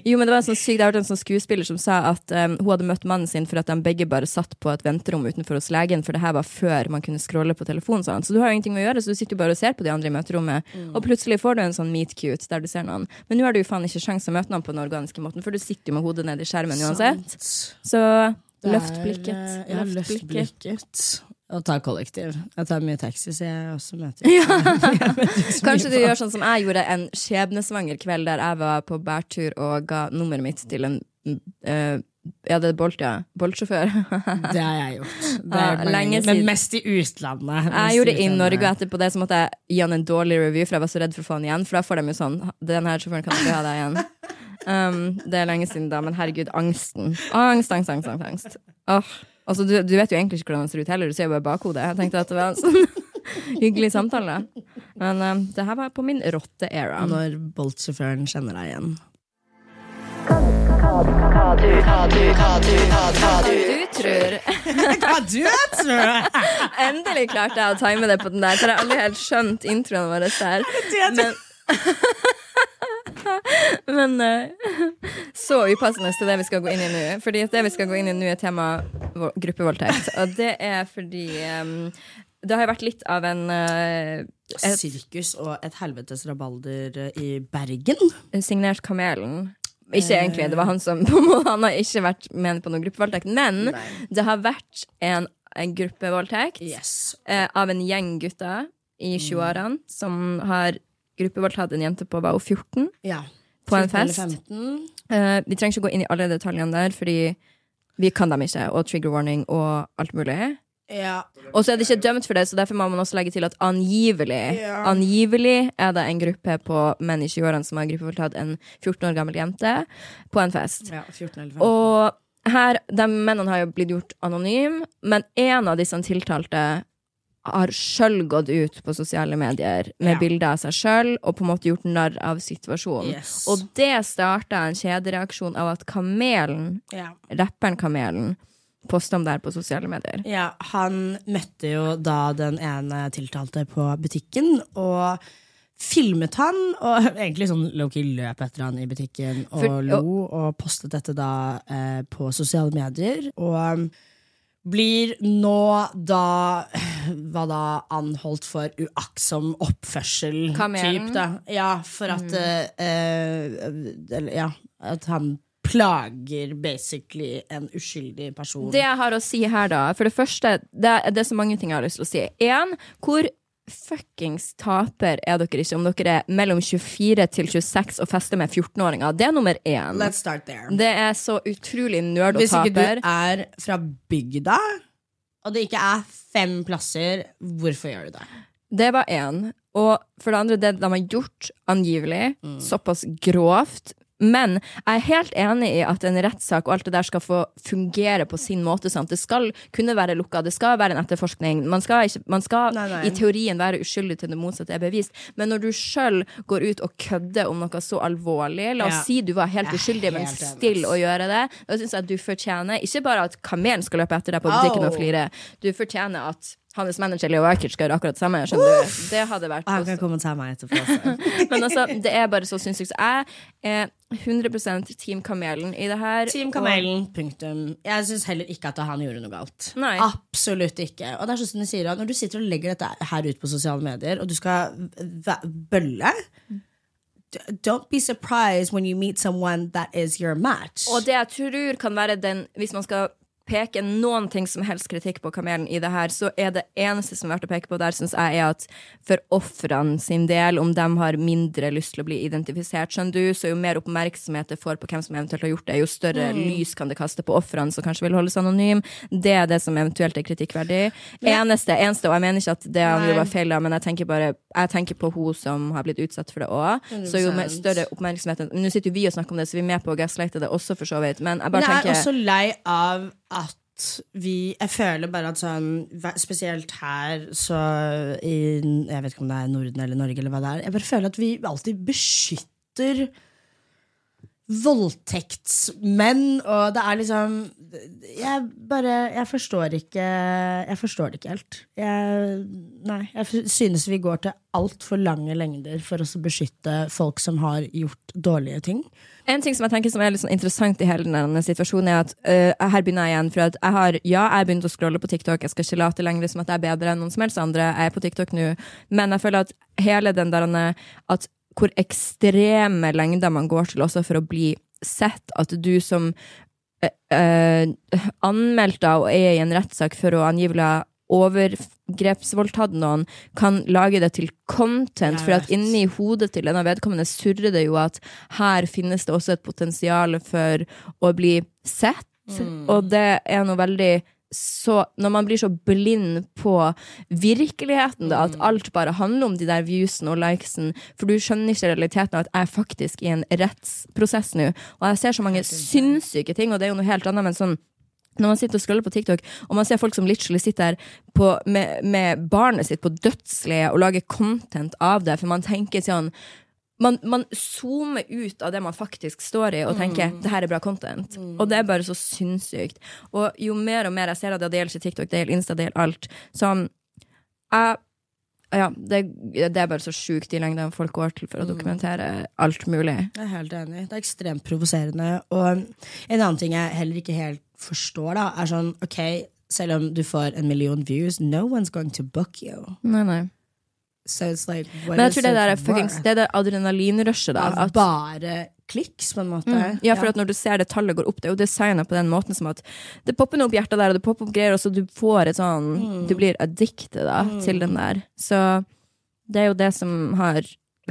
Jo, men det var sånn syk, Jeg hørte en sånn skuespiller som sa at um, hun hadde møtt mannen sin for at de begge bare satt på et venterom utenfor hos legen, for det her var før man kunne scrolle på telefonen. Sånn. Så du har jo ingenting med å gjøre, så du sitter jo bare og ser på de andre i møterommet, og plutselig får du en sånn meet cute der du ser noen. Men nå har du jo faen ikke sjans å møte noen på den organiske måten, for du sitter jo med hodet ned i skjermen uansett. Sant. Så løft blikket. eh, Ja, løft blikket. Og ta kollektiv. Jeg tar mye taxi, så jeg også møter Jeg Kanskje du gjør sånn som jeg gjorde en skjebnesvanger kveld der jeg var på bærtur og ga nummeret mitt til en uh, ja, det er Bolt, ja. Bolt-sjåfør. Det har jeg gjort. Det Ja, jeg mange. Men mest i utlandet. Mest Jeg gjorde det i. Norge, og etterpå det så måtte jeg gi han en dårlig review, for jeg var så redd for å få han igjen. For da får de jo sånn Den her sjåføren kan ikke ha deg igjen. Um, det er lenge siden da, men herregud, angsten. Angst, angst, angst. angst, angst. Åh. Altså, du, du vet jo egentlig ikke hvordan han ser ut heller, du ser jo bare bakhodet. Jeg tenkte at det var en sånn hyggelig samtale. Men um, det her var på min rotte-era. Når Bolt-sjåføren kjenner deg igjen. Du tror Hva du tror? Endelig klarte jeg å time det på den der, for jeg har aldri helt skjønt introen vår der. Men, men eh, så upassende til det vi skal gå inn i nå. Fordi det vi skal gå inn i nå, er tema gruppevoldtekt. Og det er fordi det har vært litt av en eh, et, Sirkus og et helvetes rabalder i Bergen. signert Kamelen. Ikke egentlig, det var han som Han har ikke vært med på noen gruppevoldtekt, men Nei. det har vært en, en gruppevoldtekt Yes. eh, av en gjeng gutter i 20-årene som har gruppevoldtatt en jente på var hun 14 Ja. på en fest. 15. Eh, vi trenger ikke gå inn i alle detaljene der, fordi vi kan dem ikke, og trigger warning og alt mulig. Ja. Og så er de ikke dømt for det, så derfor må man også legge til at angivelig Ja. Angivelig er det en gruppe på menn i 20-årene som har gruppevoldtatt en 14 år gammel jente på en fest. ja 14 eller 15. Og her, de mennene har jo blitt gjort anonyme, men en av disse tiltalte har sjøl gått ut på sosiale medier med Ja. bilder av seg sjøl og på en måte gjort narr av situasjonen. Yes. Og det starta en kjedereaksjon av at Kamelen, ja. rapperen Kamelen, posta om det her på sosiale medier. ja, han møtte jo da den ene tiltalte på butikken, og filmet han, og egentlig sånn Loki løp etter han i butikken og For- lo, og postet dette da eh, på sosiale medier. Og blir nå da Hva da anholdt for uaktsom oppførsel. Typ, da. Ja, for at mm. uh, eller, Ja, at han plager basically en uskyldig person. Det jeg har å si her, da For det første, det det er så mange ting jeg har lyst til å si. Én, hvor fuckings taper er dere ikke om dere er mellom 24 til 26 og fester med 14-åringer? Det er nummer én. Let's start there. Det er så utrolig nerd og Hvis ikke taper. du er fra bygda, og det ikke er fem plasser, hvorfor gjør du det? Det var én. Og for det andre, det de har gjort, angivelig, såpass grovt. Men jeg er helt enig i at en rettssak og alt det der skal få fungere på sin måte. Sant? Det skal kunne være lukka, det skal være en etterforskning. Man skal, ikke, man skal Nei, nei. i teorien være uskyldig til det motsatte er bevist. Men når du sjøl går ut og kødder om noe så alvorlig, la oss Ja. si du var helt uskyldig, men still å gjøre det, da syns jeg at du fortjener ikke bare at kamelen skal løpe etter deg på butikken og flire, du fortjener at hans manager Leo Ajkic skal gjøre akkurat det samme. Du? Det hadde vært Han kan komme og ta meg etterpå. men altså, det er bare så sinnssykt. Jeg er 100 Team Kamelen i det her. Team Kamelen, punktum. Jeg syns heller ikke at han gjorde noe galt. Nei. Absolutt ikke. Og det er sånn som de sier Når du sitter og legger dette her ut på sosiale medier, og du skal bølle Don't be surprised when you meet someone that is your match. Og det jeg tror kan være den Hvis man skal peke noen ting som helst kritikk på Kamelen i det her, så er det eneste som er verdt å peke på der, syns jeg, er at for ofrene sin del, om de har mindre lyst til å bli identifisert, skjønner du, så jo mer oppmerksomhet det får på hvem som eventuelt har gjort det, jo større lys kan det kaste på ofrene som kanskje vil holdes anonym. Det er det som eventuelt er kritikkverdig. Eneste, eneste, og jeg mener ikke at det han gjorde var feil, da, men jeg tenker bare Jeg tenker på hun som har blitt utsatt for det òg. Så jo mer større oppmerksomhet Nå sitter jo vi og snakker om det, så vi er med på å gaslighte det også, for så vidt. Men jeg Men bare jeg er også lei av at vi Jeg føler bare at sånn Spesielt her, så i Jeg vet ikke om det er Norden eller Norge, eller hva det er. Jeg bare føler at vi alltid beskytter voldtektsmenn, og det er liksom Jeg bare Jeg forstår ikke Jeg forstår det ikke helt. Jeg, nei, jeg synes vi går til altfor lange lengder for å beskytte folk som har gjort dårlige ting. En ting som jeg tenker som er litt sånn interessant i hele denne situasjonen, er at uh, her begynner jeg igjen. For at jeg har, ja, jeg begynte begynt å scrolle på TikTok. Jeg skal ikke late lenger som at jeg er bedre enn noen som helst andre. Jeg er på TikTok nå. Men jeg føler at hele den der at hvor ekstreme lengder man går til også for å bli sett, at du som øh, øh, anmeldte og er i en rettssak for å angivelig ha overgrepsvoldtatt noen, kan lage det til content. For at inni hodet til denne vedkommende surrer det jo at her finnes det også et potensial for å bli sett. Og det er noe veldig så Når man blir så blind på virkeligheten, da, at alt bare handler om de der viewsene og likesen, for du skjønner ikke realiteten av at jeg er faktisk i en rettsprosess nå, og jeg ser så mange sinnssyke ting, og det er jo noe helt annet, men sånn når man sitter og scroller på TikTok, og man ser folk som literally sitter på, med, med barnet sitt på dødsleiet og lager content av det, for man tenker sånn man, man zoomer ut av det man faktisk står i, og tenker det her er bra content. Og det er bare så sinnssykt. Og jo mer og mer jeg ser av det, det gjelder ikke TikTok, det gjelder Insta, det gjelder alt, som jeg ja, det, det er bare så sjukt i lengden folk går til for å dokumentere alt mulig. Jeg er helt enig. Det er ekstremt provoserende. Og en annen ting jeg heller ikke helt forstår, da, er sånn ok, selv om du får en million views, no one's going to book you. Nei, nei. So like, Men jeg tror det der er fuckings? Det er adrenalinrushet. Av At, bare kliks, på en måte. mm, ja, for at når du ser det tallet går opp, det er jo designa på den måten som at det popper noe opp hjertet der, og det popper opp greier, og så du får et sånn Du blir addicted da, til den der. Så det er jo det som har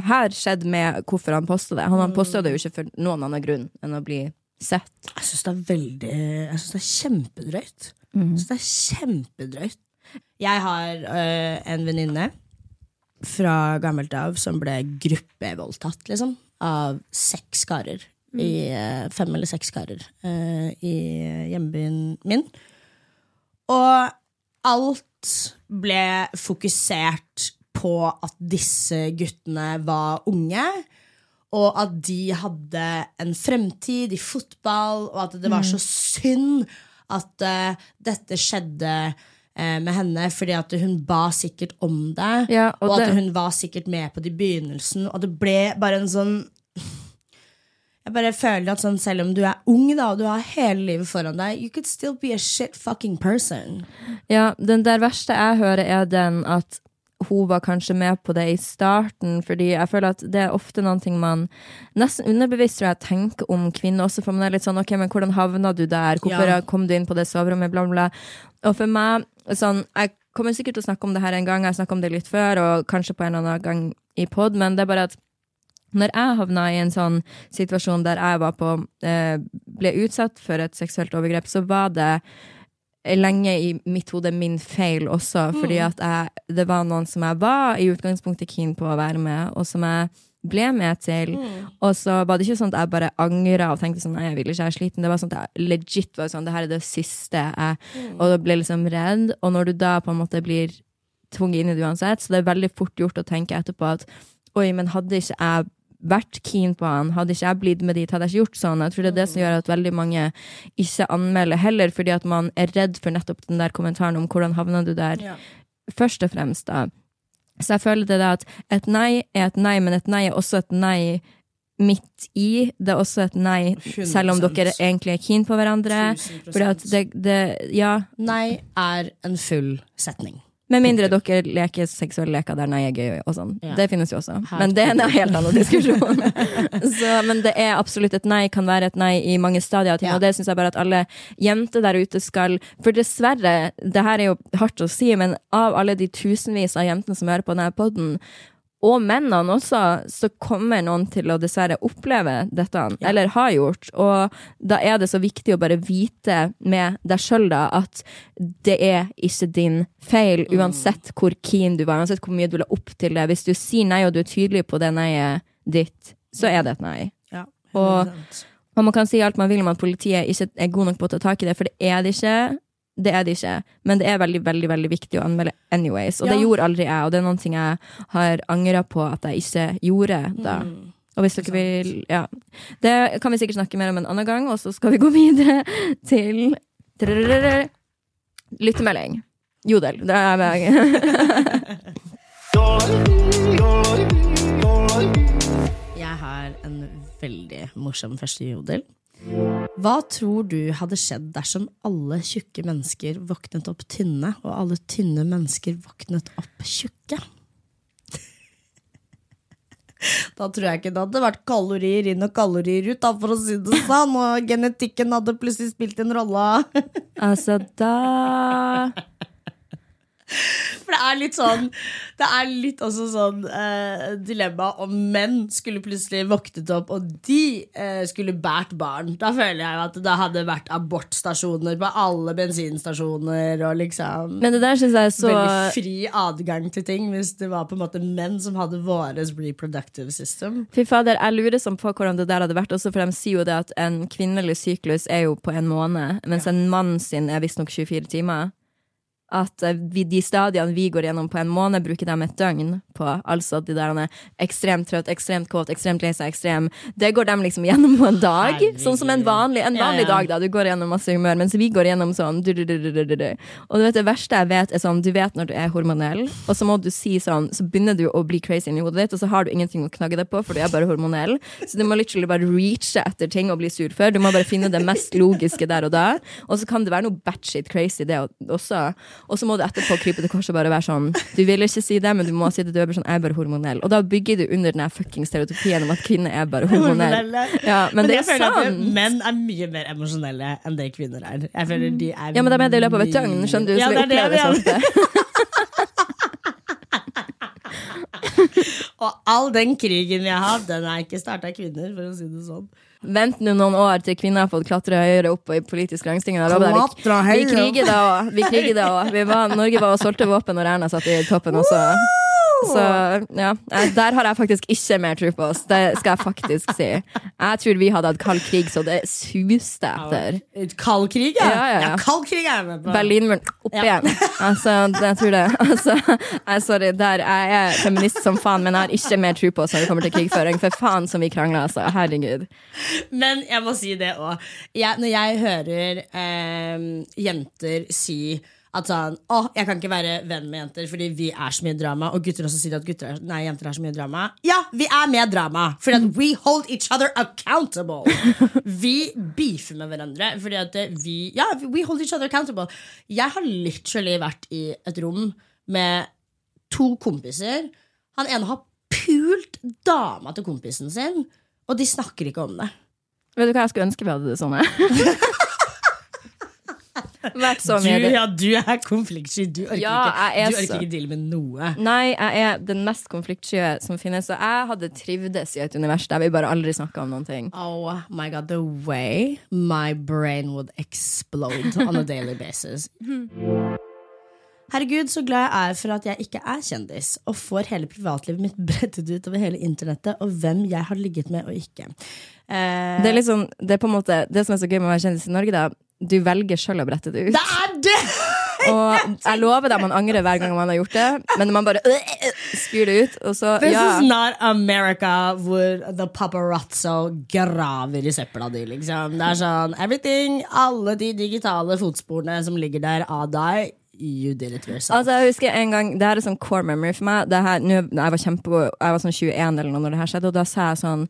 her skjedd med hvorfor han posta det. Han, han posta det jo ikke for noen annen grunn enn å bli sett. Jeg syns det er veldig Jeg synes det er kjempedrøyt. Jeg synes det er kjempedrøyt. Jeg har øh, en venninne fra gammelt av som ble gruppevoldtatt, liksom. Av seks karer. I, øh, fem eller seks karer uh, i hjembyen min. Og alt ble fokusert på at disse guttene var unge og at de hadde en fremtid i fotball, og at det var så synd at uh, dette skjedde eh, med henne, fordi at hun ba sikkert om det, Ja, og, og at det- hun var sikkert med på det i begynnelsen, og det ble bare en sånn jeg bare føler at sånn, Selv om du er ung da, og du har hele livet foran deg, you could still be a shit fucking person. Ja, den der verste jeg hører, er den at hun var kanskje med på det i starten, fordi jeg føler at det er ofte noen ting man nesten underbevisst tror jeg tenker om kvinner også, for man er litt sånn ok, men hvordan havna du der, hvorfor Ja. kom du inn på det soverommet, bla, bla. Og for meg, sånn, jeg kommer sikkert til å snakke om det her en gang, jeg snakket om det litt før, og kanskje på en eller annen gang i pod, men det er bare at når jeg havna i en sånn situasjon der jeg var på, eh, ble utsatt for et seksuelt overgrep, så var det lenge i mitt hode min feil også, fordi at jeg, det var noen som jeg var i utgangspunktet keen på å være med, og som jeg ble med til. Og så var det ikke sånn at jeg bare angra og tenkte sånn, nei, jeg vil ikke, jeg er sliten. Det var sånn at jeg legit var sånn, det her er det siste jeg Og da ble jeg liksom redd. Og når du da på en måte blir tvunget inn i det uansett, så det er veldig fort gjort å tenke etterpå at oi, men hadde ikke jeg vært keen på han, hadde ikke jeg blitt med dit, hadde jeg ikke gjort sånn. Jeg tror det er det som gjør at veldig mange ikke anmelder heller, fordi at man er redd for nettopp den der kommentaren om hvordan havna du der, Ja. først og fremst da. Så jeg føler det da at et nei er et nei, men et nei er også et nei midt i. Det er også et nei, selv om dere egentlig er keen på hverandre. 1000%. Fordi at det, det, ja, Nei er en full setning. Med mindre dere leker seksuelle leker der nei er gøy og sånn. Ja. Det finnes jo også. Men det er en helt annen diskusjon. Så, men det er absolutt et nei, kan være et nei i mange stadier av ting, Ja. og det syns jeg bare at alle jenter der ute skal For dessverre, det her er jo hardt å si, men av alle de tusenvis av jentene som hører på denne podden, og mennene også, så kommer noen til å dessverre oppleve dette, eller har gjort. Og da er det så viktig å bare vite med deg sjøl da, at det er ikke din feil, uansett hvor keen du var, uansett hvor mye du la opp til det. Hvis du sier nei, og du er tydelig på det nei-et ditt, så er det et nei. Ja, Og- Og man kan si alt man vil om at politiet ikke er god nok på å ta tak i det, for det er det ikke. Det er det ikke, men det er veldig veldig, veldig viktig å anmelde anyways. Og det gjorde aldri jeg, og det er noen ting jeg har angra på at jeg ikke gjorde da. Mm. Og hvis dere vil Ja. Det kan vi sikkert snakke mer om en annen gang, og så skal vi gå videre til lyttemelding. Jodel. Det er meg. Jeg har en veldig morsom første jodel. Hva tror du hadde skjedd dersom alle tjukke mennesker våknet opp tynne, og alle tynne mennesker våknet opp tjukke? Da tror jeg ikke det hadde vært kalorier inn og kalorier ut, da, for å si det sånn. Og genetikken hadde plutselig spilt en rolle. altså, da For det er litt sånn Det er litt også sånn eh, dilemma om menn skulle plutselig våknet opp, og de eh, skulle båret barn. Da føler jeg jo at det hadde vært abortstasjoner på alle bensinstasjoner, og liksom Men det der synes jeg er så Veldig fri adgang til ting hvis det var på en måte menn som hadde våres reproductive system. Fy fader, jeg lurer sånn på hvordan det der hadde vært, også for de sier jo det at en kvinnelig syklus er jo på en måned, mens en mann sin er visstnok 24 timer. At eh, vi, de stadiene vi går gjennom på en måned, bruker de et døgn på. Altså de der er ekstremt trøtt, ekstremt kåt, ekstremt lei seg, ekstrem Det går de liksom gjennom på en dag. Herregud. Sånn som en vanlig, en vanlig ja. dag, da. Du går gjennom masse humør, mens vi går gjennom sånn du, du, du, du, du, du, du. Og du vet, det verste jeg vet, er sånn Du vet når du er hormonell, og så må du si sånn Så begynner du å bli crazy inni hodet ditt, og så har du ingenting å knagge deg på, for du er bare hormonell. Så du må literally bare reache etter ting og bli sur for. Du må bare finne det mest logiske der og da. Og så kan det være noe batshit crazy, det også. Og så må du etterpå krype til korset og bare være sånn Du vil ikke si det, men du må si det. Du er bare sånn Jeg er bare hormonell. Og da bygger du under den fucking stereotypien om at kvinner er bare. Hormonelle. Ja, men, det er sant menn er mye mer emosjonelle enn det kvinner er. Jeg føler de er Ja, men de er det i løpet av et døgn, skjønner du, så Ja, vi det det opplever det jeg så ofte. Og all den krigen vi har hatt, den er ikke starta av kvinner, for å si det sånn. Vent nå noen år til kvinner har fått klatre høyere opp i politisk deg, Vi, vi kriger da òg. Vi kriger da også. Norge var og solgte våpen når Erna satt i toppen også. Så ja, der har jeg faktisk ikke mer tro på oss. Det skal jeg faktisk si. Jeg tror vi hadde hatt kald krig så det suste etter. Kald krig, ja. Ja, ja, ja. kald krig er jeg med på. Berlinmuren opp igjen. Altså, det, jeg tror det. Altså, jeg, sorry, der, jeg er feminist som faen, men jeg har ikke mer tro på oss når det kommer til krigføring. For faen som vi krangler, altså. Herregud. Men jeg må si det òg. Når jeg hører eh, jenter si at sånn Å, jeg kan ikke være venn med jenter fordi vi er så mye drama. Og gutter også sier at gutter er, nei, jenter er så mye drama. Ja, vi er med drama! Fordi at we hold each other accountable. Vi beefer med hverandre fordi at vi Ja, we hold each other accountable. Jeg har literally vært i et rom med to kompiser. Han ene har pult dama til kompisen sin, og de snakker ikke om det. Vet du hva jeg skulle ønske vi hadde det sånn? Vært så Du, ja, du er konfliktsky. Du orker, Ja, ikke, du orker så- ikke deale med noe. Nei, jeg er den mest konfliktsky som finnes. Og jeg hadde trivdes i et univers der vi bare aldri snakka om noen ting. Oh my god, the way my brain would explode on a daily basis. Herregud, så glad jeg er for at jeg ikke er kjendis, og får hele privatlivet mitt brettet ut over hele internettet, og hvem jeg har ligget med og ikke. Eh, Det er liksom, det er måte Det som er så gøy med å være kjendis i Norge, da. Du velger sjøl å brette det ut. det er det! Og jeg lover deg man angrer hver gang man har gjort det, men man bare øh, spyr det ut, og så This ja. is not America hvor the paparazzo graver i søpla di, liksom. Det er sånn everything, alle de digitale fotsporene som ligger der av deg, you did it yourself. Altså, jeg husker en gang, Det her er sånn core memory for meg. Det her, nå, jeg, var kjempe, jeg var sånn 21 eller noe når det her skjedde, og da sa jeg sånn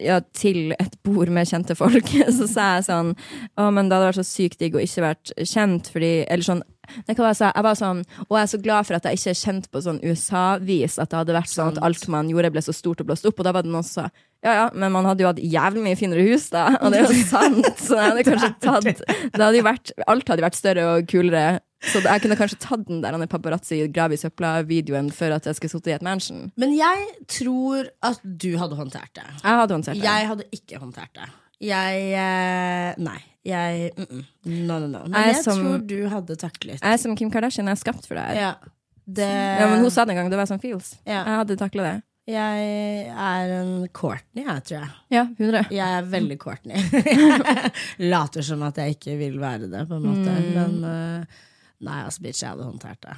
ja, til et bord med kjente folk, så sa jeg sånn Å, men det hadde vært så sykt digg å ikke vært kjent, fordi Eller sånn Nei, hva var jeg? Jeg var sånn Og jeg er så glad for at jeg ikke er kjent på sånn USA-vis, at det hadde vært sånn at alt man gjorde, ble så stort og blåst opp, og da var det noen som sa ja, ja, men man hadde jo hatt jævlig mye finere hus, da. Og det er jo sant. Så jeg hadde kanskje tatt det hadde jo vært, Alt hadde vært større og kulere. Så jeg kunne kanskje tatt den der han er paparazzi grav i søpla-videoen før at jeg skulle sittet i et mansion. Men jeg tror at du hadde håndtert det. Jeg hadde håndtert det. Jeg hadde ikke håndtert det. Jeg eh, Nei. Jeg mm -mm. No, no, no. Men Jeg jeg, som- tror du hadde taklet. Jeg er som Kim Kardashian, jeg er skapt for det her. Ja. Det, Ja, men hun sa det en gang, det var sånn feels. Ja. Jeg hadde takla det. Jeg er en Courtney, jeg, tror jeg. Ja, 100. Jeg er veldig Courtney. Later som at jeg ikke vil være det, på en måte. Mm. Men eh, nei, altså, bitch, jeg hadde håndtert det.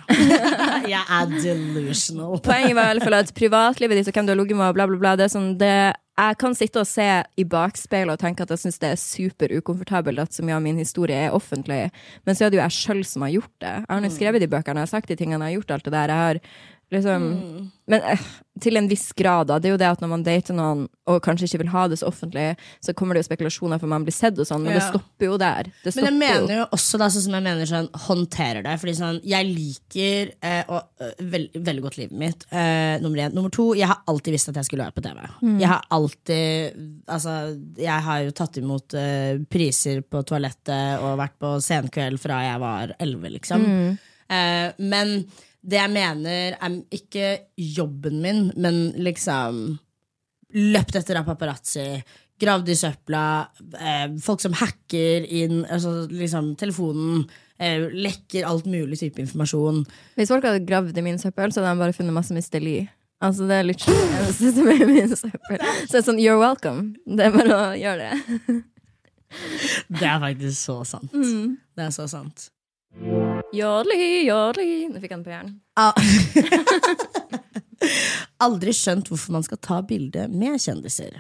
jeg er delusional. Poenget var i hvert fall at privatlivet ditt og hvem du har ligget med, bla, bla, bla. Det er sånn, det, jeg kan sitte og se i bakspeilet og tenke at jeg syns det er super ukomfortabelt at så mye av min historie er offentlig, men så er det jo jeg sjøl som har gjort det. Jeg har nå skrevet de bøkene, jeg har sagt de tingene, jeg har gjort alt det der. Jeg har liksom Men eh, til en viss grad, da. Det er jo det at når man dater noen og kanskje ikke vil ha det så offentlig, så kommer det jo spekulasjoner for man blir sett og sånn, men det stopper jo der. Det Men jeg mener jo. også da, sånn som jeg mener sånn, håndterer det. Fordi sånn, jeg liker eh, eh, veld, veldig godt livet mitt. Eh, nummer én. Nummer to, jeg har alltid visst at jeg skulle være på TV. Jeg har alltid Altså, jeg har jo tatt imot priser på toalettet og vært på senkveld fra jeg var elleve, liksom. Eh, men det jeg mener er ikke jobben min, men liksom løpt etter av paparazzi, gravd i søpla, eh, folk som hacker inn altså liksom telefonen, eh, lekker alt mulig type informasjon. Hvis folk hadde gravd i min søppel, så hadde de bare funnet masse Mr. Altså, det er litt skjønt eneste som er min søppel. Så det er sånn, you're welcome. Det er bare å gjøre det. Det er faktisk så sant. Det er så sant. Jodli, jodli. Nå fikk han på hjernen. Ah. Aldri skjønt hvorfor man skal ta bilde med kjendiser.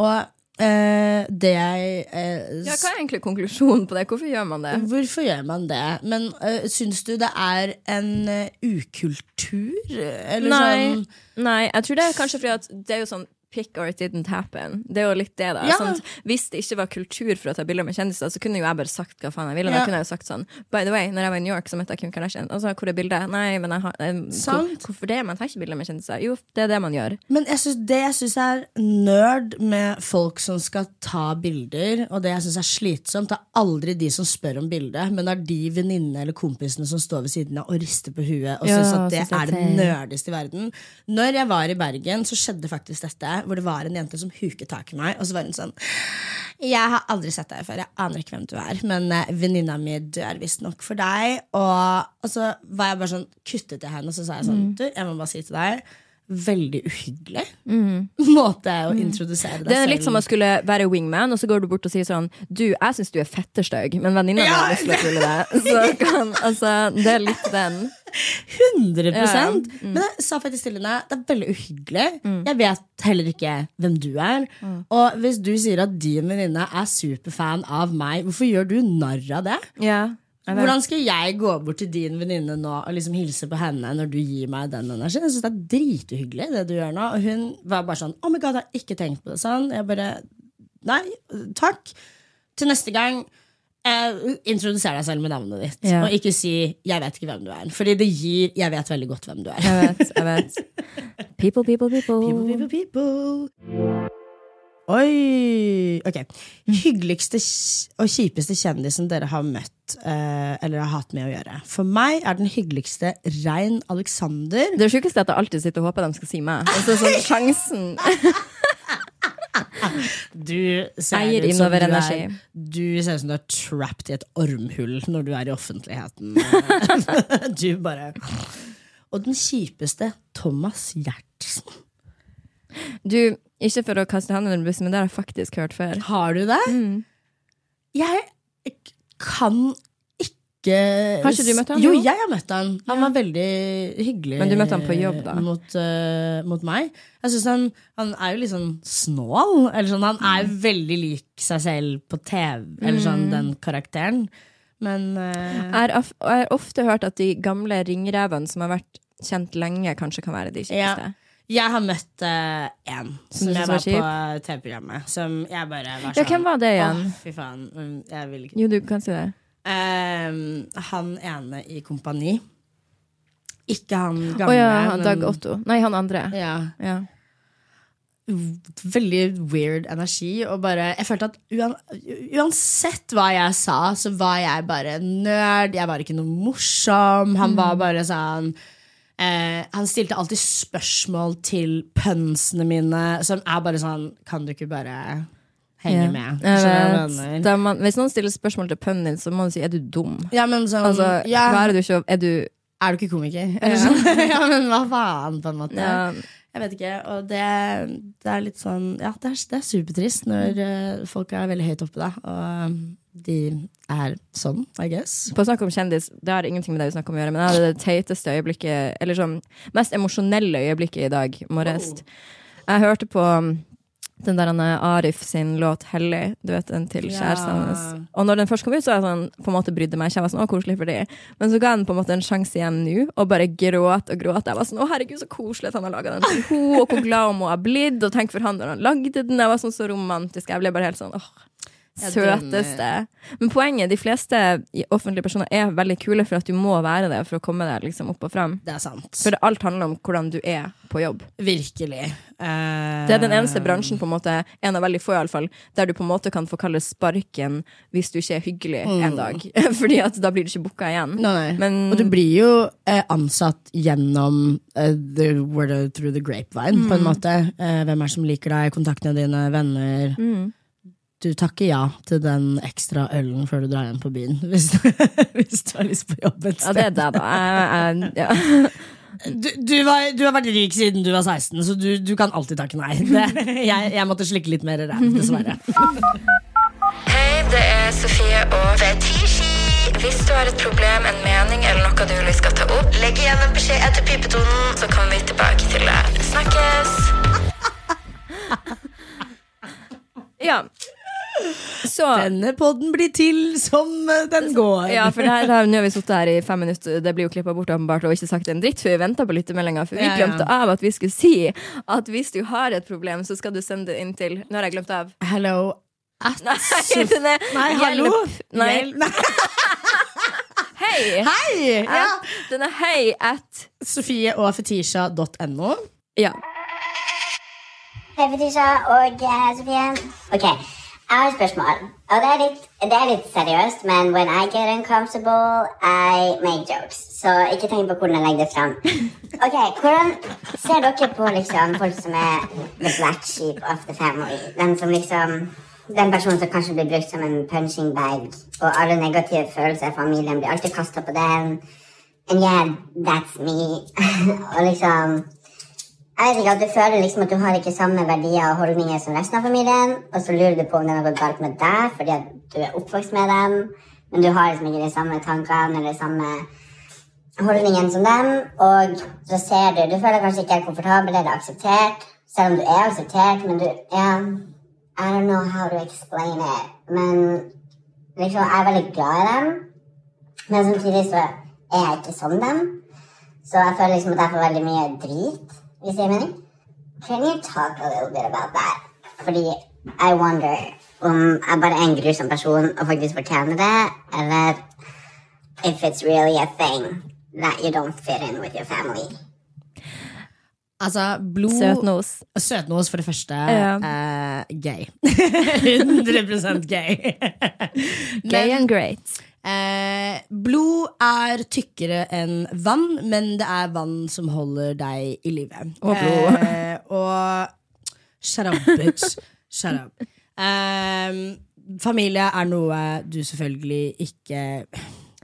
Og eh, det jeg eh, Ja, hva er egentlig konklusjonen på det? Hvorfor gjør man det? Hvorfor gjør man det? Men eh, syns du det er en uh, ukultur? Eller Nei, sånn nei, jeg tror det er kanskje fordi at det er jo sånn pick or it didn't happen. Det er jo litt det, da. Ja. Sånn, hvis det ikke var kultur for å ta bilder med kjendiser, så kunne jo jeg bare sagt hva faen jeg ville. Da kunne jeg jo sagt sånn By the way, når jeg var i New York, så møtte jeg Kim Kardashian. Altså, hvor er bildet? Nei, men jeg har eh, hvor, Hvorfor det? Man tar ikke bilder med kjendiser. Jo, det er det man gjør. Men jeg synes, det jeg syns er nerd med folk som skal ta bilder, og det jeg syns er slitsomt, det er aldri de som spør om bildet, men det er de venninnene eller kompisene som står ved siden av og rister på huet og Ja, syns at det er det nerdeste i verden. Når jeg var i Bergen, så skjedde faktisk dette, hvor det var en jente som huket tak i meg, og så var hun sånn Jeg har aldri sett deg før, jeg aner ikke hvem du er, men eh, venninna mi dør visstnok for deg. Og, og så var jeg bare sånn kuttet jeg henne, og så sa jeg sånn Du, jeg må bare si til deg Veldig uhyggelig måte å introdusere deg selv Det er litt som å skulle være wingman, og så går du bort og sier sånn Du, jeg syns du er fetterstygg, men venninna mi har lyst til å knulle deg. Så kan, altså, det er litt den. 100 Ja, Men jeg sa faktisk til henne det er veldig uhyggelig. Jeg vet heller ikke hvem du er. Og hvis du sier at din venninne er superfan av meg, hvorfor gjør du narr av det? Ja, vet. Hvordan skal jeg gå bort til din venninne nå og liksom hilse på henne når du gir meg den energien? Jeg synes det er drituhyggelig, det du gjør nå. Og hun var bare sånn Oh my god, jeg har ikke tenkt på det sånn. Jeg bare Nei, takk. Til neste gang. Eh, introduser deg selv med navnet ditt, Ja. og ikke si 'jeg vet ikke hvem du er'. Fordi det gir 'jeg vet veldig godt hvem du er'. Jeg vet, jeg vet. People, people, people. People, people, people. Oi! Ok. Hyggeligste og kjipeste kjendisen dere har møtt eh, eller har hatt med å gjøre. For meg er den hyggeligste Rein Alexander. Det sjukeste er at jeg alltid sitter og håper de skal si meg. Altså, sånn, sjansen Du ser ut som du er, du ser ut som du er trapped i et ormhull når du er i offentligheten. du bare Og den kjipeste Thomas Giertsen. Du, ikke for å kaste han under bussen, men det har jeg faktisk hørt før. Har du det? Mm. Jeg kan ikke Har ikke du møtt han, Jo, jo? jeg har møtt han. Han var veldig hyggelig Men du møtte han på jobb, da? Mot, uh, mot meg. Jeg synes han, han er jo litt sånn snål. Eller sånn, han er veldig lik seg selv på TV. Eller sånn Mm. den karakteren. Men uh, Jeg har ofte hørt at de gamle ringrevene som har vært kjent lenge, kanskje kan være de kjipeste. Jeg har møtt uh, en som jeg var var på TV-programmet. Som jeg bare var Ja, sånn hvem var det igjen? Åh, fy faen. mm, Jeg vil ikke Jo, du kan si det. Ehm, han ene i Kompani. Ikke han Å oh, ja, han men- Dag Otto. Nei, han andre. Ja, Ja. veldig weird energi. Og bare, jeg følte at uan, uansett hva jeg sa, så var jeg bare nerd. Jeg var ikke noe morsom. Han var Mm. bare sånn eh, Han stilte alltid spørsmål til pønsene mine, som er bare sånn Kan du ikke bare henge Ja. med? Jeg jeg man, hvis noen stiller spørsmål til pønnen din, så må du si 'er du dum'? Ja, men sånn Altså, ja, er du ikke Er du Er du ikke komiker? Eller sånn. ja, men hva faen, på en måte. ja, Jeg vet ikke, og det, det er litt sånn Ja, det er, det er supertrist når eh, folk er veldig høyt oppe, da. Og de er sånn, I guess. På å snakke om kjendis, det har ingenting med det vi snakker om å gjøre, men jeg hadde det teiteste øyeblikket, eller sånn mest emosjonelle øyeblikket i dag morges. Jeg hørte på um, den der han, Arif sin låt 'Hellig', du vet den til kjæresten hans. Og når den først kom ut, så jeg sånn, på en måte brydde meg ikke. Jeg var sånn, å, koselig for de. Men så ga han på en måte en sjanse igjen nå, og bare gråt og gråt. Jeg var sånn, å herregud, så koselig at han har laga den til henne, og hvor glad hun må ha blitt, og tenk for han når han lagde den. Jeg var sånn så romantisk. Jeg ble bare helt sånn, åh. Ja, Søteste. Men poenget, de fleste offentlige personer er veldig kule for at du må være det for å komme deg liksom opp og fram. Det er sant. For alt handler om hvordan du er på jobb. Virkelig. Uh... Det er den eneste bransjen, på en måte, en av veldig få i alle fall, der du på en måte kan få kalle sparken hvis du ikke er hyggelig en dag. Fordi at da blir du ikke booka igjen. Nei, nei. Men- Og du blir jo eh, ansatt gjennom uh, the word through the grapevine, på en måte. Eh, hvem er det som liker deg, kontaktene dine, venner. Mm. Du takker ja til den ekstra ølen før du drar hjem på byen, hvis, hvis du har lyst på jobb et sted. Ja, det er det, da. Jeg, jeg, ja. Du, du, var, du har vært rik siden du var 16, så du, du kan alltid takke nei. Det, jeg, jeg måtte slikke litt mer ræv, dessverre. Hei, det er Sofie og Fetisji. Hvis du har et problem, en mening eller noe du vil vi skal ta opp, legg igjen en beskjed etter pipetonen, så kommer vi tilbake til det. Snakkes! Ja. Så Denne podden blir til som eh, den går. ja, for det her, det her, nå har vi sittet her i fem minutter, det blir jo klippa bort åpenbart, og ikke sagt en dritt, for vi venta på lyttemeldinga. For vi Ja, ja. glemte av at vi skulle si at hvis du har et problem, så skal du sende det inn til Nå har jeg glemt av. Hello at Nei, er Nei, hallo! Nei. Nei. Hei! Hei! Ja. Den er hei at Sofie og fetisha.no. Ja. Hei, Fetisha og Sofie. Ok, jeg har et spørsmål. Og det er, litt, det er litt seriøst, men when I get uncomfortable, I make jokes. Så ikke tenk på hvordan jeg legger det fram. Ok, Hvordan ser dere på liksom, folk som er the black sheep of the family? Den som liksom den personen som kanskje blir brukt som en punching bag, og alle negative følelser i familien blir alltid kasta på den. And yeah, that's me. og liksom vet ikke, at Du føler liksom at du har ikke samme verdier og holdninger som resten av familien, og så lurer du på om det har gått galt med deg fordi at du er oppvokst med dem, men du har liksom ikke de samme tankene eller de samme holdningene som dem, og så ser du Du føler kanskje ikke er komfortabel eller akseptert, selv om du er akseptert, men du ja, I don't know how to explain it, men liksom, jeg er veldig glad i dem, men samtidig så er jeg ikke som dem. Så jeg føler liksom at jeg får veldig mye drit, hvis I mean? Can you talk a little bit about that? Fordi I wonder om jeg bare er en grusom person og faktisk fortjener det, eller if it's really a thing that you don't fit in with your family. Altså, blod Søtnos. Søtnos, for det første. Ja. Uh, gay. 100 gay. Gay Men, and great. Eh, blod er tykkere enn vann, men det er vann som holder deg i live. Og blod. Eh, og Shut up, bitch. Shut up. Eh, familie er noe du selvfølgelig ikke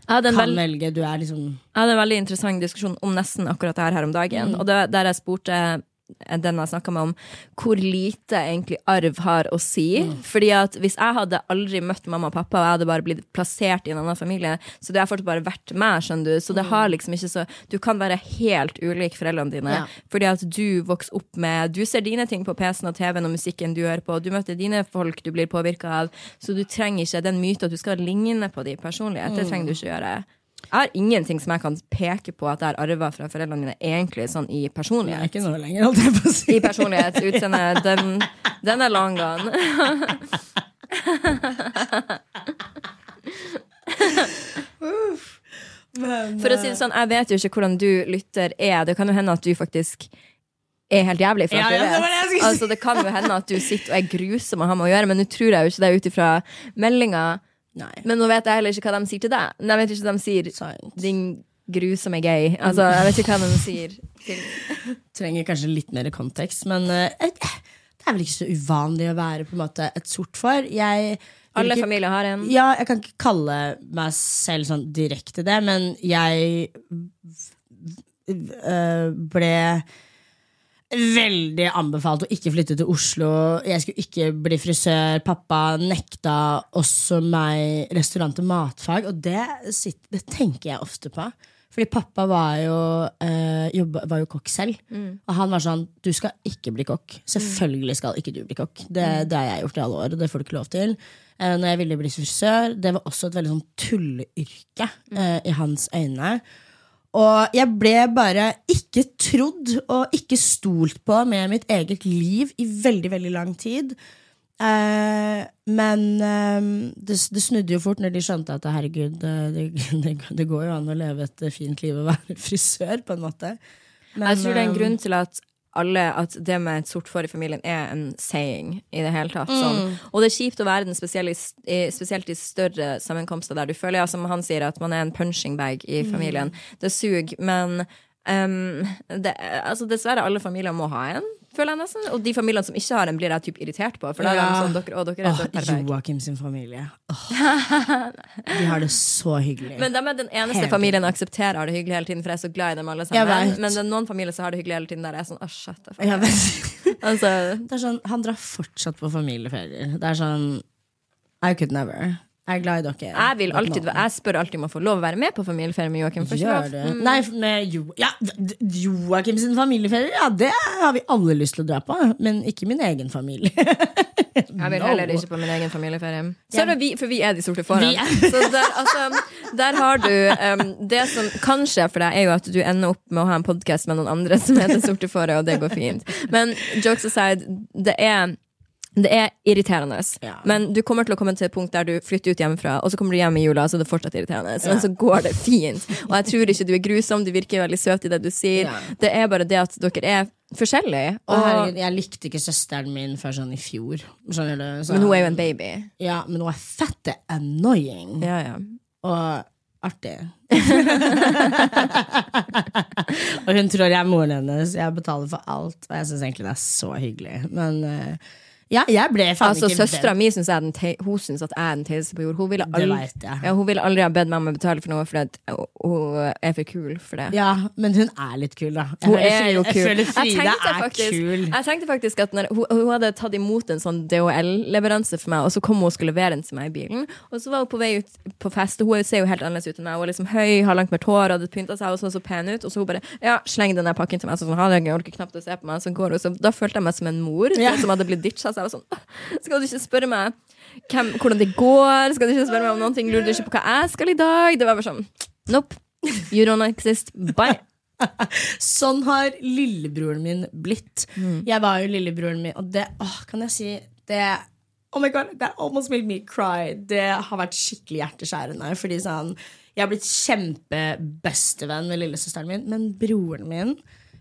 ja, kan veld, velge. Du er liksom jeg hadde en veldig interessant diskusjon om nesten akkurat det her om dagen. Og det, der jeg spurte den jeg snakka med om, hvor lite egentlig arv har å si. Fordi at hvis jeg hadde aldri møtt mamma og pappa, og jeg hadde bare blitt plassert i en annen familie, så det har fortsatt bare vært meg, skjønner du. Så det har liksom ikke så Du kan være helt ulik foreldrene dine. Ja. Fordi at du vokser opp med Du ser dine ting på PC-en og TV-en og musikken du hører på, du møter dine folk du blir påvirka av, så du trenger ikke den myten at du skal ligne på de personlig Det trenger du ikke gjøre. Jeg har ingenting som jeg kan peke på at jeg har arva fra foreldrene mine, egentlig sånn i er personlighet. ikke noe lenger, holdt jeg på å si. I personlighet, utseende, den, den er long gone. For å si det sånn, jeg vet jo ikke hvordan du lytter er. Det kan jo hende at du faktisk er helt jævlig. Ja, ja, det det. Altså, det kan jo hende at du sitter og er grusom og har med å gjøre, men nå tror jeg jo ikke det ut ifra meldinga. Nei. Men nå vet jeg heller ikke hva de sier til deg. Nei, Jeg vet ikke hva de sier Science. din grusomme gay. Altså, jeg vet ikke hva de sier til trenger kanskje litt mer kontekst, men uh, det er vel ikke så uvanlig å være på en måte et sort for. Jeg Alle ikke- familier har en. Ja, jeg kan ikke kalle meg selv sånn direkte det, men jeg øh, ble veldig anbefalt å ikke flytte til Oslo. Jeg skulle ikke bli frisør. Pappa nekta også meg restaurant- og matfag, og det, sitter, det tenker jeg ofte på. Fordi pappa var jo, øh, jobba, var jo kokk selv. Og han var sånn Du skal ikke bli kokk. Selvfølgelig skal ikke du bli kokk. Det, det har jeg gjort i alle år, og det får du ikke lov til. Eh, når jeg ville bli frisør, det var også et veldig sånn tulleyrke eh, i hans øyne. Og jeg ble bare ikke trodd og ikke stolt på med mitt eget liv i veldig, veldig lang tid. Eh, men eh, det, det snudde jo fort når de skjønte at herregud, eh, det, det, det går jo an å leve et fint liv og være frisør, på en måte. Men, Jeg tror det er en grunn til at alle, at det med et sort får i familien er en saying i det hele tatt. Sånn. Og det er kjipt å være den spesielt i større sammenkomster der du føler, ja, som han sier, at man er en punching bag i familien. Det suger, men um, det, altså, dessverre, alle familier må ha en, føler jeg nesten. Og de familiene som ikke har en, blir jeg typ irritert på. For da er de sånn, dere, å, dere er så Åh. Joakim sin familie. Åh. De har det så hyggelig. Men de er den eneste Helt familien jeg aksepterer har det hyggelig hele tiden, for jeg er så glad i dem alle sammen. Men det er noen familier som har det hyggelig hele tiden, der jeg er sånn, åh, shut up. Altså, det sånn, han drar fortsatt på familieferier. Det er sånn I could never. Jeg er glad i dere. Jeg, vil alltid, jeg spør alltid om å få lov å være med på familieferie med Joakim. får ikke Gjør lov. det. Nei, med jo, ja, Joakim sin familieferie, ja, det har vi alle lyst til å dra på. Men ikke min egen familie. Jeg vil heller ikke på min egen familieferie. Så er det vi, for vi er de sorte foran. Så der, altså, der har du um, Det som kan skje for deg, er jo at du ender opp med å ha en podkast med noen andre som heter Sorte fåret, og det går fint. Men jokes aside, det er det er irriterende, Ja. men du kommer til å komme til et punkt der du flytter ut hjemmefra, og så kommer du hjem i jula, så det er fortsatt irriterende. Men så går det fint. Og jeg tror ikke du er grusom, du virker veldig søt i det du sier. Ja. Det er bare det at dere er forskjellige. Og herregud, jeg likte ikke søsteren min før sånn i fjor. Så- men hun er jo en baby. Ja, men hun er fette annoying. Ja, ja. Og artig. og hun tror jeg er moren hennes. Jeg betaler for alt. Og jeg syns egentlig det er så hyggelig. Men eh, ja, jeg ble faen Altså, ikke Søstera mi syns hun synes at jeg er den teiteste på jord. Hun ville, aldri, vet ja, hun ville aldri ha bedt meg om å betale for noe, fordi hun er for kul for det. Ja, men hun er litt kul, da. Jeg Hun er jo kul. Jeg føler Frida er faktisk, kul. jeg tenkte faktisk at når, hun, hun hadde tatt imot en sånn DHL-leveranse for meg, og så kom hun og skulle levere den til meg i bilen. Og så var hun på vei ut på fest, og hun ser jo helt annerledes ut enn meg. Hun er liksom høy, har langt mørkt hår, hadde pynta seg og så så pen ut. Og så hun bare ja, sleng den der pakken til meg. Så sånn, ha det, jeg orker knapt å se på meg. Så går hun, så da følte jeg meg som en mor Ja. som hadde blitt ditcha. Så jeg var sånn Skal du ikke spørre meg hvem, hvordan det går? Skal du ikke spørre meg om noen ting? Lurer du ikke på hva jeg skal i dag? Det var bare sånn Nope. You don't exist. Bye. Sånn har lillebroren min blitt. Mm. Jeg var jo lillebroren min, og det åh, kan jeg si det Oh my god, that almost made me cry. Det har vært skikkelig hjerteskjærende. Fordi sånn, Jeg har blitt kjempebestevenn med lillesøsteren min, men broren min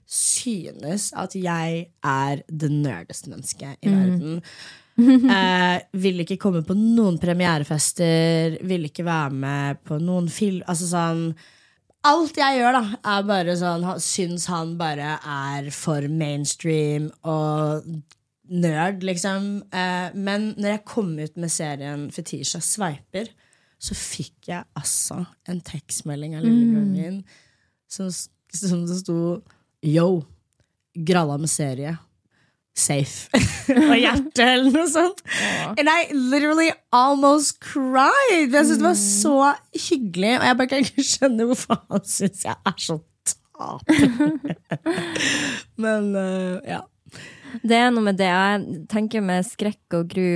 synes at jeg er det nerdeste mennesket i verden. Eh, vil ikke komme på noen premierefester, vil ikke være med på noen film Altså sånn Alt jeg gjør, da, er bare sånn Syns han bare er for mainstream og nerd, liksom. Eh, men når jeg kom ut med serien Fetisha sveiper, så fikk jeg altså en tekstmelding av lillebroren min som, som det sto Yo, gralla med serie. Safe. og hjertet, eller noe sånt. And I literally almost cried. Jeg syntes det var så hyggelig, og jeg bare kan ikke skjønne hvorfor han syns jeg er så taper. Men uh, ja. Det er noe med det. Jeg tenker med skrekk og gru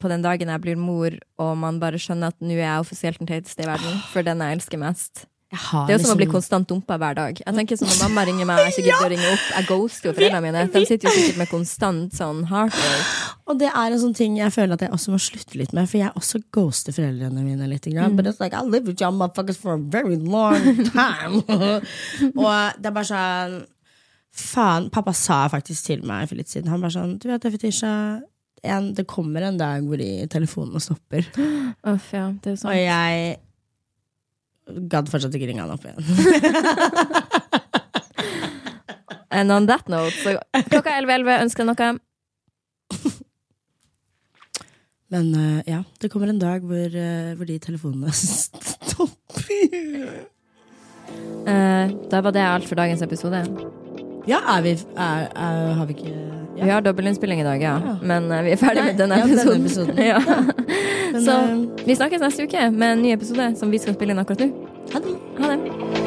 på den dagen jeg blir mor, og man bare skjønner at nå er jeg offisielt den teiteste i verden, for den jeg elsker mest. Jeg har Det er jo som å bli liksom- konstant dumpa hver dag. Jeg tenker sånn Når mamma ringer meg jeg ikke gidder å ringe opp, jeg ghoster jo foreldrene mine. De sitter jo sikkert med konstant sånn heartbreak. Og det er en sånn ting jeg føler at jeg også må slutte litt med, for jeg også ghoster foreldrene mine litt. Mm. But it's like, I live with your motherfuckers for a very long time. og det er bare sånn Faen. Pappa sa faktisk til meg for litt siden Han bare sånn Du vet det, Fetisha, en, det kommer en dag hvor de telefonene stopper. Uff, ja, er Og jeg gadd fortsatt ikke ringe han opp igjen. And on that note, så klokka 11.11 ønsker jeg noe. Men uh, ja, det kommer en dag hvor, uh, hvor de telefonene stopper. Uh, da var det alt for dagens episode. Ja, er vi er, er, Har vi ikke ja. Vi har dobbeltinnspilling i dag, ja. Men uh, vi er ferdig Nei, med denne ja, denne episoden. episoden. ja. Men, Så eh, vi snakkes neste uke med en ny episode som vi skal spille inn akkurat nå. ha det. Ha det.